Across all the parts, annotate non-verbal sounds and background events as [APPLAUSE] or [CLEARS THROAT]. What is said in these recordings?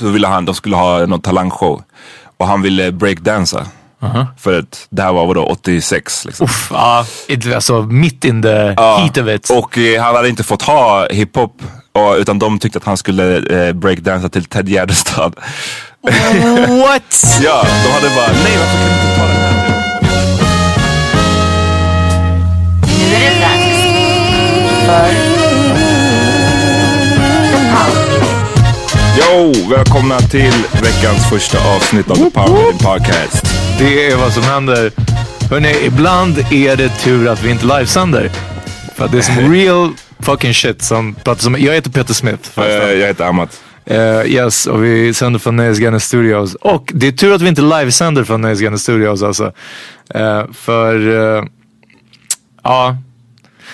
Så ville han, de skulle ha någon talangshow. Och han ville breakdansa. För att det här var vadå, 86 liksom. Uff, ja, inte- alltså mitt in the Ja, heat of it. Och eh, han hade inte fått ha hiphop. Och, utan de tyckte att han skulle eh, breakdansa till Ted Gärdestad. What? [LAUGHS] ja, de hade bara, nej varför kan du inte ta den här? Nu är det dags för Yo, välkomna till veckans första avsnitt av The Power Podcast. Det är vad som händer. Hörrni, ibland är det tur att vi inte livesänder. För att det är som [LAUGHS] real fucking shit som pratas om. Jag heter Peter Smith. Eh, jag heter Amat. Eh, yes, och vi sänder från Nöjesguiden Studios. Och det är tur att vi inte livesänder från Nöjesguiden Studios alltså. Eh, för, ja.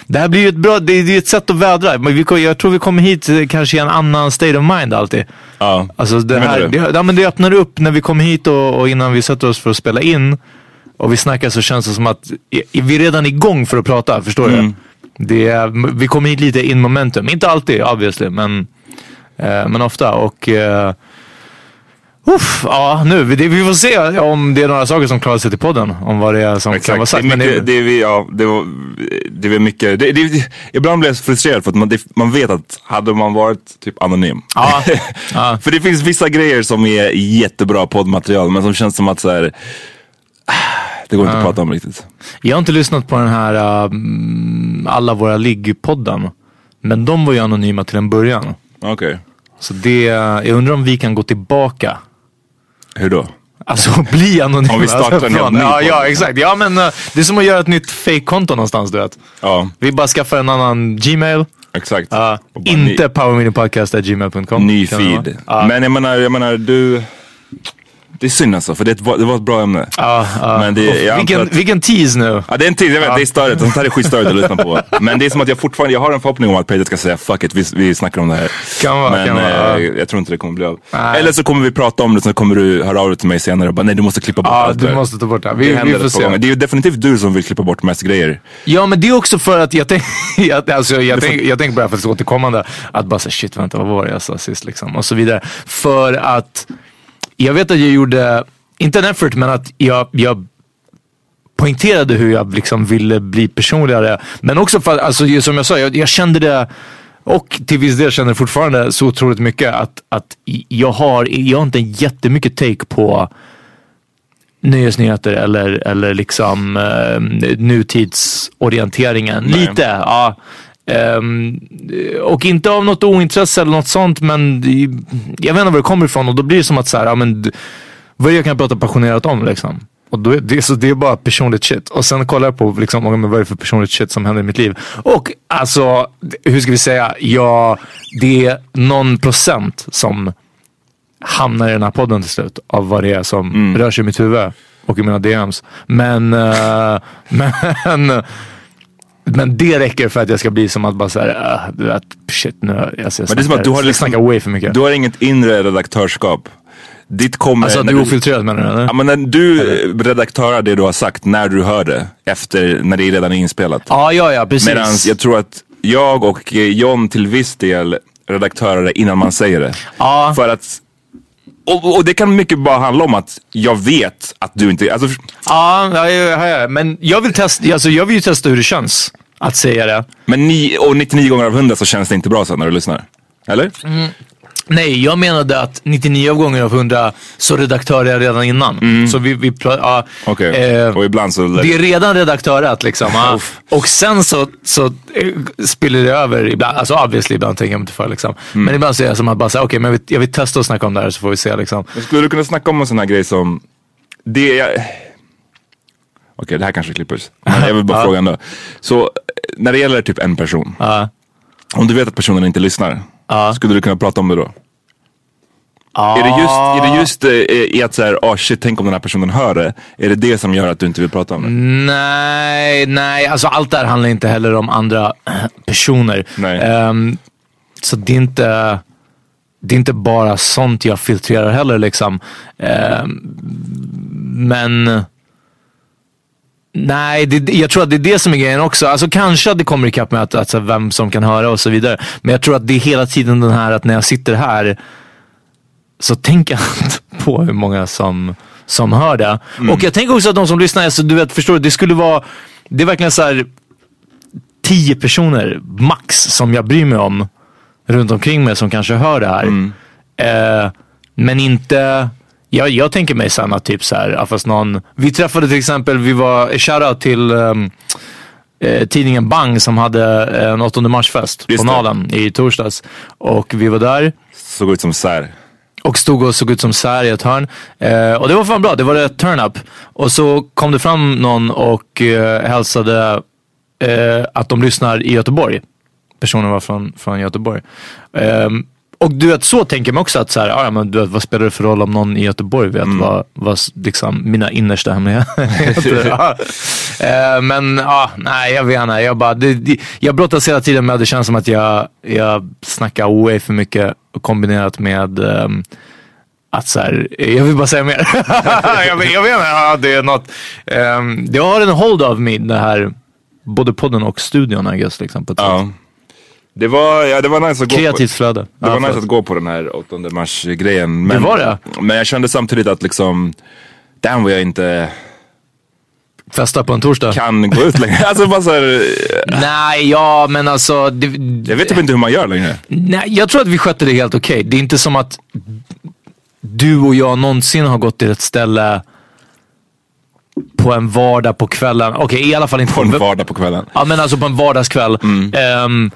Det här blir ju ett bra, det är är ett sätt att vädra. Men vi, kom- jag tror vi kommer hit eh, kanske i en annan state of mind alltid. Ja. Alltså det, här, du? det, ja, men det öppnar upp när vi kommer hit och, och innan vi sätter oss för att spela in. Och vi snackar så känns det som att i- vi är redan igång för att prata, förstår Mm. du? Det är, vi kommer hit lite in momentum. Inte alltid obviously, men, eh, men ofta. Och uh, uff, ja, nu, vi, vi får se om det är några saker som klarar sig till podden. Om vad det är som kan vara Exakt. sagt. Det är Men mycket, det ja, det var, det det, det, ibland blir jag frustrerad för att man, det, man vet att hade man varit typ anonym. Ja, [LAUGHS] ja. för det finns vissa grejer som är jättebra poddmaterial men som känns som att så här, det går inte att prata om riktigt. Jag har inte lyssnat på den här um, Alla våra ligg-podden. Men de var ju anonyma till en början. Okej, Så det, jag undrar om vi kan gå tillbaka. Hur då? Alltså [LAUGHS] bli anonyma. Om vi startar alltså, en helt ny ja, ja, exakt. Ja, men uh, det är som att göra ett nytt fake-konto någonstans, du vet. Ja, Vi bara skaffar en annan Gmail. exakt. Uh, inte powerminipodcast.gmail.com. Ny, feed. Ja. Men jag menar, jag menar du, det är synd alltså för det, ett det var ett bra ämne. Ja, ja. Men det- jag vilken, att- vilken tease nu. Ja det är en tid, jag vet, det är störigt. Sånt här är skitstörigt att lyssna på. [LAUGHS] Men det är som att jag fortfarande, jag har en förhoppning om att Peter ska säga fuck it, vi, vi snackar om det här. Kan vara, Men kan vara, eh, ja. jag tror inte det kommer bli av. Nej. Eller så kommer vi prata om det, så kommer du höra av dig till mig senare och bara nej du måste klippa bort Ja, allt du där." måste ta bort det. här. Det Vi, vi får par gånger. se. Det är ju definitivt du som vill klippa bort mest grejer. Ja men det är också för att jag tänker, [LAUGHS] alltså, jag tänk, jag tänker bara för att det är återkommande. Att bara säga shit vänta vad var det jag sa sist liksom. Och så vidare. För att jag vet att jag gjorde, inte en effort men att jag, jag poängterade hur jag liksom ville bli personligare. Men också för att, alltså, som jag sa, jag, jag kände det och till viss del känner jag fortfarande så otroligt mycket att, att jag har, jag har inte jättemycket take på nyhetsnyheter eller, eller liksom eh, nutidsorienteringen. Lite, ja. Ehm, och inte av något ointresse eller något sånt men jag vet inte var det kommer ifrån och då blir det som att så här, ja, men, vad är det jag kan prata passionerat om liksom? Och då är det, så det är bara personligt shit. Och sen kollar jag på liksom, vad är det för personligt shit som händer i mitt liv. Och alltså, hur ska vi säga? Ja, det är någon procent som hamnar i den här podden till slut av vad det är som Mm. rör sig i mitt huvud och i mina DMs. Men, eh, [LAUGHS] men, men det räcker för att jag ska bli som att bara såhär, uh, vet, shit nu, alltså, jag Men det är som att du har jag liksom- snackar för mycket. Du har inget inre redaktörskap. Ditt kommer... alltså att du är ofiltrerad menar du? Eller? Ja, men när du redaktörar det du har sagt när du hör det, efter när det redan är inspelat. Ja, ja, ja, precis. Medan jag tror att jag och John till viss del redaktörar det innan man säger det. Ja. För att och, och det kan mycket bara handla om att jag vet att du inte... Alltså, Ja, ja, ja, ja, men jag vill, testa, alltså, jag vill ju testa hur det känns att säga det. men ni, och 99 gånger av 100 så känns det inte bra sen när du lyssnar. Eller? Nej, jag menade att 99 av gånger av 100 så redaktör är jag redan innan. Så vi, vi ja, Mm. Okej. eh, Och ibland så... Det är redan redaktörat liksom. ja. Och sen så, så eh, spiller det över ibland. Alltså obviously ibland tänker jag inte för liksom. Mm. Men ibland så är jag som att bara säga, okej men jag vill, jag vill testa att snacka om det här så får vi se liksom. Men Skulle du kunna snacka om en sån här grej som... Det jag... Okej, det här kanske klippers. Men jag vill bara [LAUGHS] fråga ändå. Så när det gäller typ en person. Om du vet att personen inte lyssnar. Skulle du kunna prata om det då? Ja. Är det just, är det just eh, i att såhär, oh shit, tänk om den här personen hör det. Är det det som gör att du inte vill prata om det? Nej, nej, alltså allt det här handlar inte heller om andra [CLEARS THROAT] personer. Nej. Ehm, så det är inte, det är inte bara sånt jag filtrerar heller liksom. Ehm, men Nej, det, jag tror att det är det som är grejen också. Alltså kanske att det kommer ikapp med att, att, så här, vem som kan höra och så vidare. Men jag tror att det är hela tiden den här att när jag sitter här så tänker jag inte [LAUGHS] på hur många som, som hör det. Och jag tänker också att de som lyssnar, alltså, du vet, förstår du, det skulle vara, det är verkligen så här tio personer max som jag bryr mig om runt omkring mig som kanske hör det här. Eh, men inte, jag, jag tänker mig att typ så här, fast någon, vi träffade till exempel, vi var, shoutout till um, eh, tidningen Bang som hade en 8 mars-fest på. Nalen i torsdags. Och vi var där. Såg ut som sär. Och stod och såg ut som sär i ett hörn. Eh, och det var fan bra, det var ett turn-up. Och så kom det fram någon och eh, hälsade eh, att de lyssnar i Göteborg. Personen var från, från Göteborg. Och du vet, så tänker man också att så här, ah, ja, men du vet, vad spelar det för roll om någon i Göteborg vet vad, vad s- liksom, mina innersta hemligheter [LAUGHS] ja. Eh, Men ja, nej jag vet inte. Jag, bara, det, det, jag brottas hela tiden med att det känns som att jag, jag snackar way för mycket kombinerat med ehm, att så här, jag vill bara säga mer. [LAUGHS] jag, vet- jag vet inte, ja, det är något. Um, det har en hold of me det här, både podden och studion I guess. Liksom, på ett sätt. Det var, ja, det var nice att gå Kreativt på, flöde. Det Ja, var nice förlåt. att gå på den här 8 mars grejen. Men, Det var det? Men jag kände samtidigt att liksom, damn vad jag inte Festa på en torsdag. kan gå ut längre. Alltså bara så här, [LAUGHS] Nej, ja men alltså. Det, jag vet typ inte hur man gör längre. Nej, jag tror att vi skötte det helt okej. Det är inte som att du och jag någonsin har gått till ett ställe på en vardag på kvällen. Okej, i alla fall inte På en vardag på kvällen. Ja, men alltså på en vardagskväll. Ehm,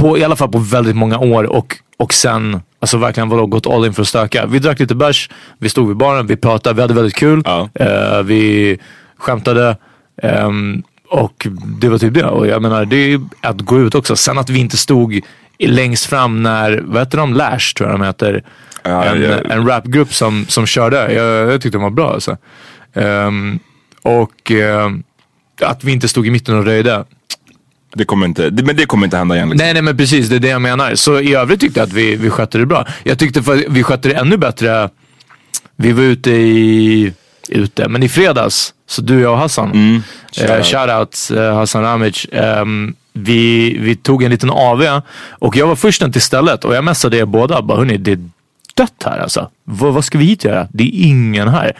på, I alla fall på väldigt många år och, och sen, alltså verkligen vadå, gått all in för att stöka. Vi drack lite bärs, vi stod vid baren, vi pratade, vi hade väldigt kul. Ja. Eh, vi skämtade. ehm, och det var typ det. Och jag menar, det är att gå ut också. Sen att vi inte stod längst fram när, vad heter de? Lash tror jag de heter. Ja, en, ja. en rapgrupp som, som körde. Jag, jag tyckte de var bra alltså. Ehm, och ehm, att vi inte stod i mitten och röjde. Det kommer inte, det, men det kommer inte hända igen. Liksom. Nej, nej men precis. Det är det jag menar. Så i övrigt tyckte jag att vi, vi skötte det bra. Jag tyckte för, vi skötte det ännu bättre. Vi var ute i, ute, men i fredags. Så du, jag och Hassan. Mm. Shoutout. shoutout uh, Hassan Ramic. Ehm, vi, vi tog en liten AV och jag var först till stället och jag messade er båda. Bara, hörni, det är dött här alltså. Vad, vad ska vi hit göra? Det är ingen här.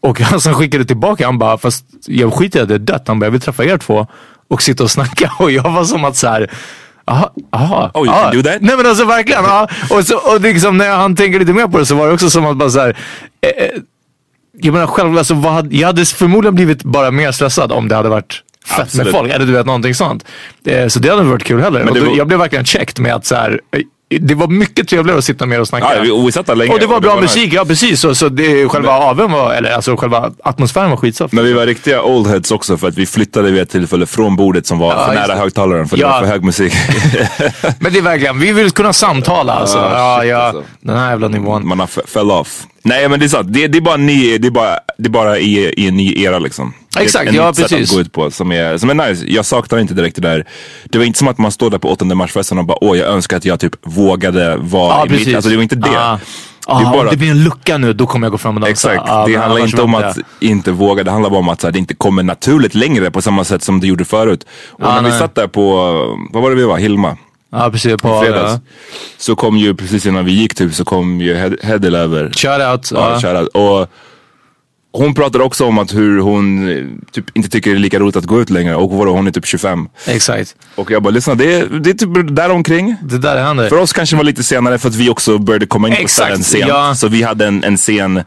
Och Hassan skickade tillbaka. Han bara, fast jag skiter i att det är dött. Han bara, jag vill träffa er två och sitta och snacka. [LAUGHS] Och jag var som att så här. Aha, aha, Oh, you aha. can do that? Nej men alltså verkligen. Ja. Och, så, och liksom, när han tänker lite mer på det så var det också som att bara så här. Eh, eh, jag menar själv, alltså, vad hade, jag hade förmodligen blivit bara mer stressad om det hade varit fett Absolut. med folk. Eller du vet någonting sånt. Eh, så det hade inte varit kul heller. Och det då, var- Jag blev verkligen checked med att så här, eh, det var mycket trevligare att sitta med och snacka. Ja, vi, och vi satt där länge. och det var bra nice. musik, ja precis. Så, så det, själva aveln var, eller alltså själva atmosfären var skitsoft. Men vi var riktiga old heads också för att vi flyttade vid ett tillfälle från bordet som var Ja, för nära det. högtalaren för det Ja. var för hög musik. [LAUGHS] Men det är verkligen, vi vill kunna samtala alltså. Ah, ja, shit, ja, alltså. Den här jävla nivån. Man har fell off. Nej men det är sant, det, det är bara, ny, det är bara, det är bara i, i en ny era liksom. Det Exakt, ja, precis. att gå ut på som är, som är nice. Jag saknar inte direkt det där. Det var inte som att man står där på 8 marsfesten och bara åh jag önskar att jag typ vågade vara Ja, i mitt, precis. alltså det var inte det. Ah. Det Ah, bara om det blir en lucka nu, då kommer jag gå fram och dansa. Exakt, Ah, det handlar inte om att jag. inte våga, det handlar bara om att här, det inte kommer naturligt längre på samma sätt som det gjorde förut. Och Ah, när vi nej. satt där på, vad var det vi var, Hilma? Ja, precis. På fredags. Så kom ju precis innan vi gick typ så kom ju Hed- Hedel över. Shoutout. Ja, Ja. Och hon pratar också om att hur hon eh, typ inte tycker det är lika roligt att gå ut längre och vadå, hon är typ 25. Exakt. Och jag bara, lyssna det är, det är typ där omkring. Det där händer. För oss kanske det var lite senare för att vi också började komma in på Exakt, ställen sent. ja. Så vi hade en, en scen, eh,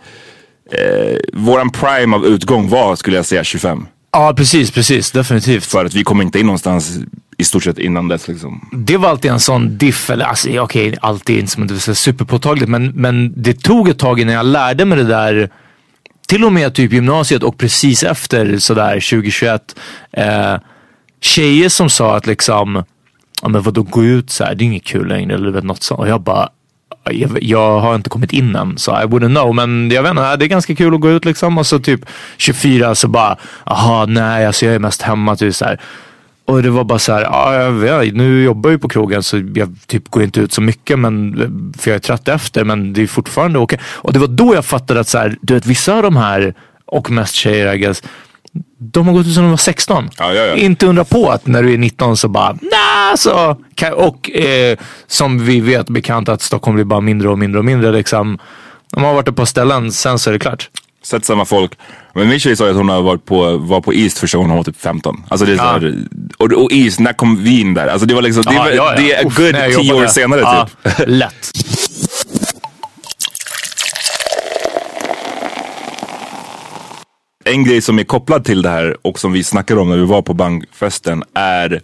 våran prime av utgång var skulle jag säga 25. Ja, precis, precis. Definitivt. För att vi kom inte in någonstans i stort sett innan dess liksom. Det var alltid en sån diff, eller alltså, okej, alltid inte som superpåtagligt, men, men det tog ett tag innan jag lärde mig det där, till och med typ gymnasiet och precis efter sådär 2021. Eh, tjejer som sa att liksom, ja men vadå gå ut så här, det är inget kul längre eller vet, något sånt. Och jag bara, jag, jag har inte kommit in än så I wouldn't know. Men jag vet inte, det är ganska kul att gå ut liksom. Och så typ 24 så bara, aha nej alltså jag är mest hemma. Typ så här. Och det var bara så här, ja, nu jobbar jag ju på krogen så jag typ går inte ut så mycket men, för jag är trött efter. Men det är fortfarande okej. Och det var då jag fattade att så här, du vet vissa av de här, och mest tjejer I guess, de har gått ut sedan de var 16. Ja, ja, ja. Inte undra på att när du är 19 så bara, nah, så. Och eh, som vi vet bekant att Stockholm blir bara mindre och mindre och mindre. Liksom. De har varit på ställen, sen så är det klart. Sett samma folk. Men min tjej sa att hon har varit på, var på East första gången hon var typ 15. Alltså det är Ja. här, och, och East, när kom vi in där? Alltså det var liksom, det, Ja, var, ja, ja. det är Uff, good jag tio år senare Ja, typ. [LAUGHS] Lätt. En grej som är kopplad till det här och som vi snackade om när vi var på bankfesten är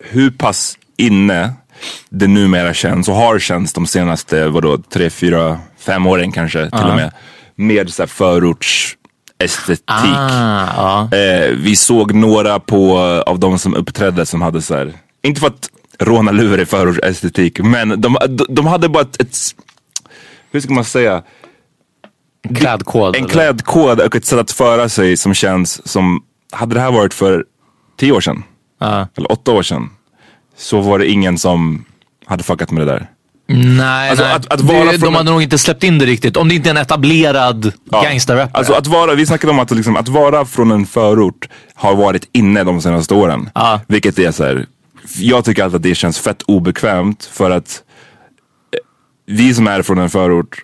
hur pass inne det numera känns och har känts de senaste vadå, tre, fyra, fem åren kanske till och med. Med så här förortsestetik. Ah, ja. Eh, vi såg några på, av de som uppträdde som hade så här, inte för att råna lur i förortsestetik, men de, de, de hade bara ett, ett, hur ska man säga, Klädkod. en eller? klädkod och ett sätt att föra sig som känns som, hade det här varit för tio år sedan, Ja. eller åtta år sedan, så var det ingen som hade fuckat med det där. Nej, Alltså, nej. att- att vara det, från de hade nog inte släppt in det riktigt. Om det inte är en etablerad Ja. gangsterrappare. Alltså att vara, vi snackade om att, liksom, att vara från en förort har varit inne de senaste åren. Ja. Vilket är så här, jag tycker alltid att det känns fett obekvämt för att eh, vi som är från en förort,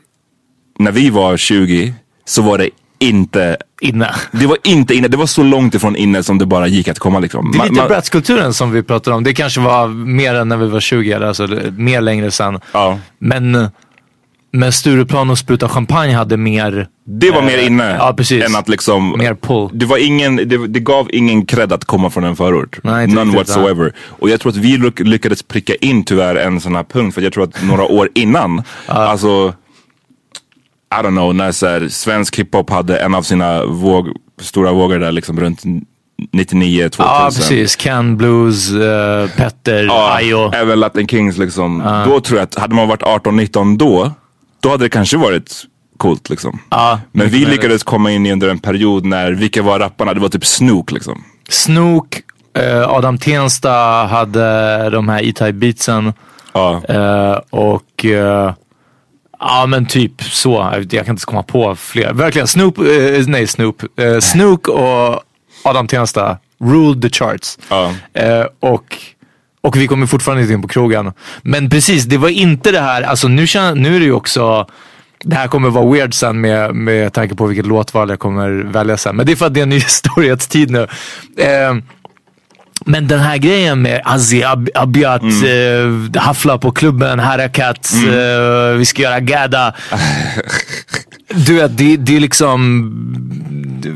när vi var 20 så var det inte Inne. det var inte inne, det var så långt ifrån inne som det bara gick att komma liksom. Det är lite man- bratskulturen som vi pratade om. Det kanske var mer än när vi var 20, eller alltså mer längre sedan. Ja. Men, men Stureplan och Spruta Champagne hade mer... Det var eh, mer inne Ja, precis. än att liksom Mer pull. Det, var ingen, det, det gav ingen cred att komma från en förort. Nej, None riktigt, whatsoever. Och jag tror att vi lyck- lyckades pricka in tyvärr en sån här punkt. För jag tror att några år innan, [LAUGHS] alltså I don't know, när så här, svensk hiphop hade en av sina våg, stora vågor där liksom runt 99, 2000. Ja, precis. Ken Blues, uh, Petter, Ja, Ayo. även Latin Kings liksom. Då tror jag att hade man varit 18-19 då, då hade det kanske varit coolt liksom. Ja, Men vi lyckades komma in under en period när, vilka var rapparna? Det var typ Snook liksom. Snook, eh, Adam Tensta hade de här E-Type beatsen. Ja. Eh, och eh, ja men typ så. Jag kan inte komma på fler. Verkligen Snoop, eh, nej Snoop. Eh, Snook och Adam Tensta ruled the charts. Ja. Eh, och, och vi kommer fortfarande inte in på krogen. Men precis, det var inte det här, alltså nu, känner, nu är det ju också det här kommer vara weird sen med, med tanke på vilket låtval jag kommer välja sen. Men det är för att det är en ny [LAUGHS] storhetstid nu. Eh, men den här grejen med Azi, Ab Abiat, Mm. eh, Haffla på klubben, Harakat, eh, vi ska göra Gada. [LAUGHS] du vet, det, det är liksom... Det,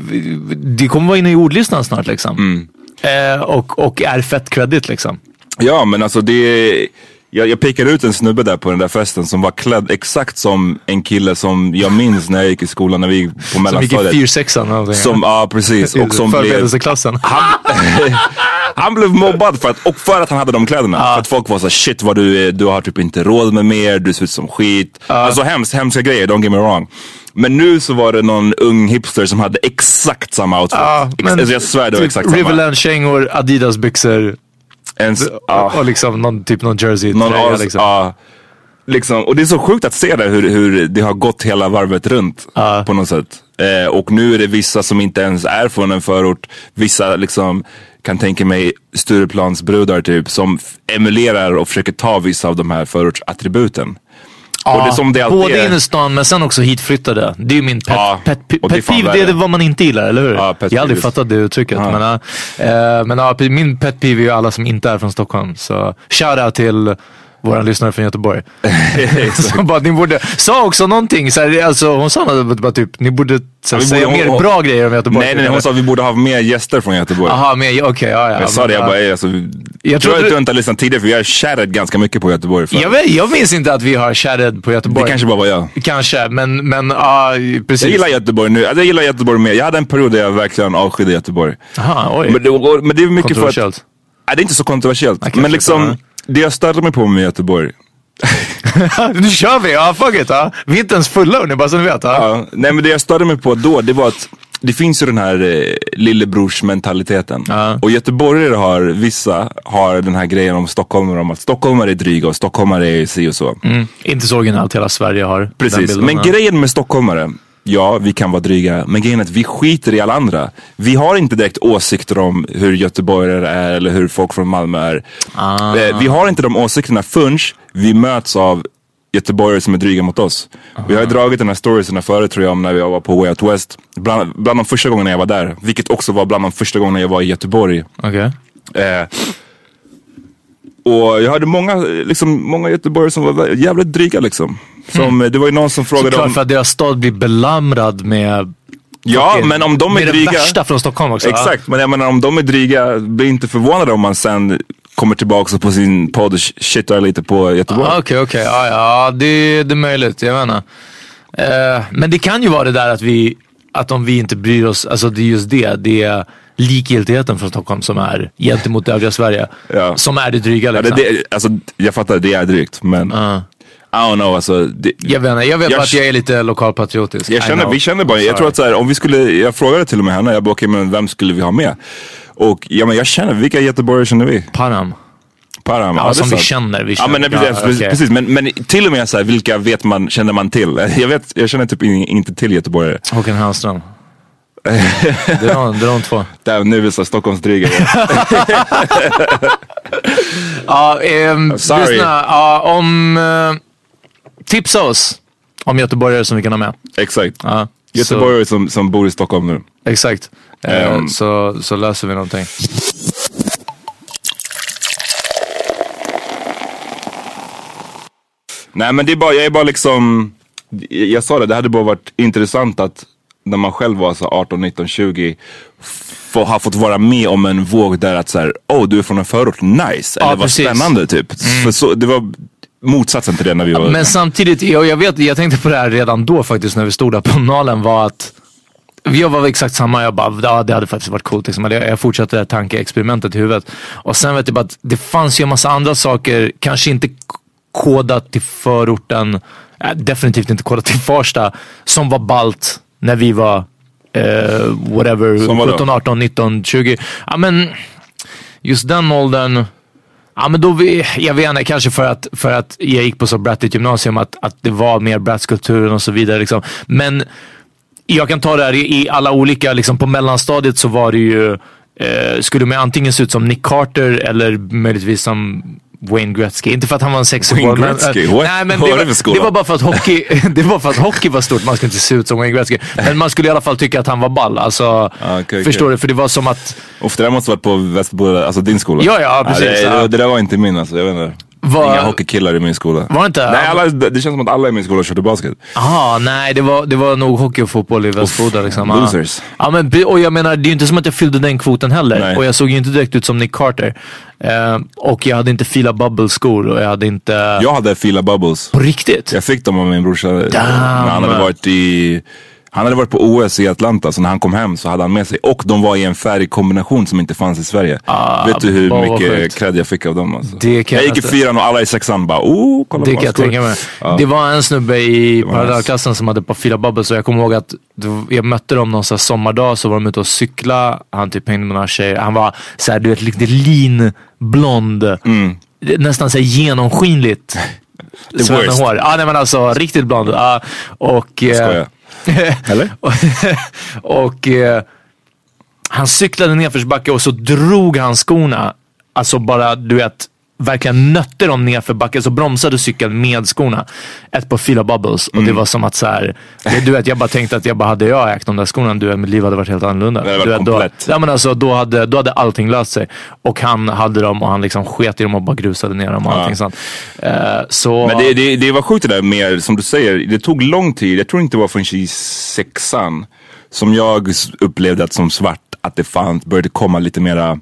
det kommer vara inne i ordlistan snart liksom. Mm. Eh, och, och är fett credit liksom. ja men alltså det jag, jag pekade ut en snubbe där på den där festen som var klädd exakt som en kille som jag minns när jag gick i skolan när vi gick på Som gick i mellanstadiet. 4-6 eller någonting. Som, ja precis. Och som blev, Förberedelseklassen. han, [LAUGHS] han blev mobbad för att, och för att han hade de kläderna. För att folk var så shit vad du är, du har typ inte råd med mer, du ser ut som skit. Alltså hemskt, hemska grejer, don't get me wrong. Men nu så var det någon ung hipster som hade exakt samma outfit. Ja, Ex- alltså jag svär det var typ exakt samma. Riverland-kängor, Adidas-byxor En, s- ja. och liksom någon, typ någon jersey Någon tröja, as, liksom. ja. liksom. Och det är så sjukt att se det hur, hur det har gått hela varvet runt på något sätt. Eh, och nu är det vissa som inte ens är från en förort. Vissa liksom kan tänka mig Stureplansbrudar typ som emulerar och försöker ta vissa av de här förortsattributen. Och det som det alltid både är. inne i stan men sen också hitflyttade. Det är ju min pet, Ja, pet, pet fan peeve. Det är vad man inte gillar, eller hur? Ja, pet jag har aldrig fattat det uttrycket. Ja. Men, ja, eh, men ja, min pet peeve är ju alla som inte är från Stockholm. Så shoutout till våra lyssnare från Göteborg. [LAUGHS] som bara, ni borde, sa också någonting, så här, alltså, hon sa något, bara typ, ni borde så här, vi säga borde- mer hon- bra grejer om Göteborg. Nej, nej, nej, hon sa att vi borde ha mer gäster från Göteborg. Jaha, okej, ja, ja. jag sa det, jag ja. bara, alltså, jag tror att du inte har lyssnat tidigare för vi har chattat ganska mycket på Göteborg. För. Jag, vet, jag minns inte att vi har chattat på Göteborg. Det kanske bara var jag. Kanske, men, men ja, precis. Jag gillar Göteborg nu. Alltså, jag gillar Göteborg mer. Jag hade en period där jag verkligen avskydde Göteborg. Aha, oj. Men det, men det är mycket för att... Nej, det är inte så kontroversiellt. men liksom, det jag störde mig på med Göteborg. [LAUGHS] nu kör vi, ja fuck it. Ja. Vi är inte ens fulla nu, bara så ni vet. Ja. Ja, nej men det jag störde mig på då, det var att det finns ju den här eh, lillebrorsmentaliteten. Ja. Och göteborgare har, vissa har den här grejen om stockholmare, om att stockholmare är dryga och stockholmare är si och så. Mm. Inte så originellt, hela Sverige har den Precis, bilden, men grejen med stockholmare, ja vi kan vara dryga, men grejen är att vi skiter i alla andra. Vi har inte direkt åsikter om hur göteborgare är eller hur folk från Malmö är. Ah. Eh, Vi har inte de åsikterna förrän vi möts av göteborgare som är dryga mot oss. Vi har ju dragit den här storiesen förut tror jag om när vi var på Way Out West. Bland, bland de första gångerna jag var där, vilket också var bland de första gångerna jag var i Göteborg. Okej. Eh, och jag hörde många, liksom, många göteborgare som var jävligt dryga liksom. Som, Det var ju någon som frågade Såklart om... för att deras stad blir belamrad med Ja, men om de är med dryga... det värsta från Stockholm också. ja. Exakt, men jag menar om de är dryga, bli inte förvånade om man sen kommer tillbaka och på sin podd och shittar lite på Göteborg. Ah, Okej, okej. Ja, ja, det, det är möjligt. Jag inte. Eh, men det kan ju vara det där att vi, att om vi inte bryr oss, alltså det är just det. Det är likgiltigheten från Stockholm som är gentemot övriga Sverige. Ja. Som är det dryga Ja, det, liksom. det, alltså, jag fattar, det är drygt, men Ja. I don't know. Alltså, det, Jag vet, inte, jag vet Jag bara att jag är lite lokalpatriotisk. jag känner, vi känner bara, jag tror att så här, om vi skulle, jag frågade till och med henne, jag bara okej men vem skulle vi ha med? Och ja, men jag känner, vilka göteborgare känner vi? Param. Param, Ja, är som vi känner. Vi Ja känner. men nej, precis, precis, okej. precis. Men, men till och med så här, vilka vet man, känner man till? [LAUGHS] Jag, vet, jag känner typ in, inte till göteborgare. Håkan Hellström. Det, är de, det är de två. Damn, nu är vi så Stockholmsdryga. [LAUGHS] [LAUGHS] Ja, ehm, Sorry. lyssna. Ja, om... eh, tipsa oss om göteborgare som vi kan ha med. Exakt. Ja, Göteborgare som, som bor i Stockholm nu. Så, exakt. Ehm. så, så löser vi någonting. Nej men det är bara, jag är bara liksom, jag sa det, det hade bara varit intressant att när man själv var så 18, 19, 20 få, ha fått vara med om en våg där att såhär, oh du är från en förort, nice. Eller Ja, vad. Mm. spännande typ. För så, det var motsatsen till det när vi var Men samtidigt, jag, jag, vet, jag tänkte på det här redan då faktiskt när vi stod där på Nalen var att jag var exakt samma, jag bara, ja det hade faktiskt varit coolt. Liksom. Jag, fortsatte det här tankeexperimentet i huvudet. Och sen vet jag bara att det fanns ju en massa andra saker, kanske inte kodat till förorten, äh, definitivt inte kodat till Farsta, som var balt när vi var eh, whatever, Som vadå? 17, 18, 19, 20. Ja men just den åldern, Ja men då, vi, jag vet inte, kanske för att, för att jag gick på så brattigt gymnasium att, att det var mer brattskulturen och så vidare. Liksom. Men jag kan ta det här i, i alla olika, liksom på mellanstadiet så var det ju, eh, skulle man antingen se ut som Nick Carter eller möjligtvis som Wayne Gretzky. Inte för att han var en sexig Wayne boll, men, Gretzky? eh, nej, men det, var, det var bara för att hockey, [LAUGHS] [LAUGHS] det var för att hockey var stort. Man skulle inte se ut som Wayne Gretzky. Men man skulle i alla fall tycka att han var ball. Alltså, Ah, okej. förstår du? För det var som att för det där måste varit på Västerbo, alltså din skola? Ja, ja, precis, det, ja. det, det där var inte min alltså, jag vet inte. Var- Inga hockeykillar i min skola. Var inte? Nej, alla, det känns som att alla i min skola körde basket. Aha, nej det var, det var nog hockey och fotboll i Västboda. Liksom. Losers. Ja, men, och jag menar, det är ju inte som att jag fyllde den kvoten heller. Nej. Och jag såg ju inte direkt ut som Nick Carter. Eh, och jag hade inte fila bubble-skor och jag hade inte... Jag hade Fila Bubbles. På riktigt? Jag fick dem av min brorsa när han hade varit i han hade varit på OS i Atlanta, så när han kom hem så hade han med sig, och de var i en färgkombination som inte fanns i Sverige. Vet du hur Ah, mycket cred jag fick av dem? Alltså. Det kan jag gick i inte- fyran och alla i sexan bara, oh, kolla Det kan jag hans skor." tänka mig. Ja. Det var en snubbe i parallellklassen som hade på fila bubbles och jag kommer ihåg att jag mötte dem någon här sommardag så var de ute och cykla. Han typ hängde med några tjejer. Han var såhär, du vet, lite lean, blond. Nästan såhär genomskinligt. [LAUGHS] Mm. Worst. Svennehår. Ja, nej men alltså riktigt blond. Ja, och... eh. [LAUGHS] Eller? [LAUGHS] och eh, han cyklade nedförsbacke och så drog han skorna. Alltså bara, du vet, verkligen nötte dem nerför backen så bromsade cykeln med skorna. Ett par Fila Bubbles och det var som att så här, du vet jag bara tänkte att jag bara hade jag ägt de där skorna, du vet mitt liv hade varit helt annorlunda. Det Du vet, då, ja, men alltså, då, hade, då hade allting löst sig. Och han hade dem och han liksom sket i dem och bara grusade ner dem och allting sånt. Eh, så, Men det, det, det var sjukt det där med, som du säger, det tog lång tid. Jag tror inte det var förrän i sexan som jag upplevde att som svart att det fanns, började komma lite mera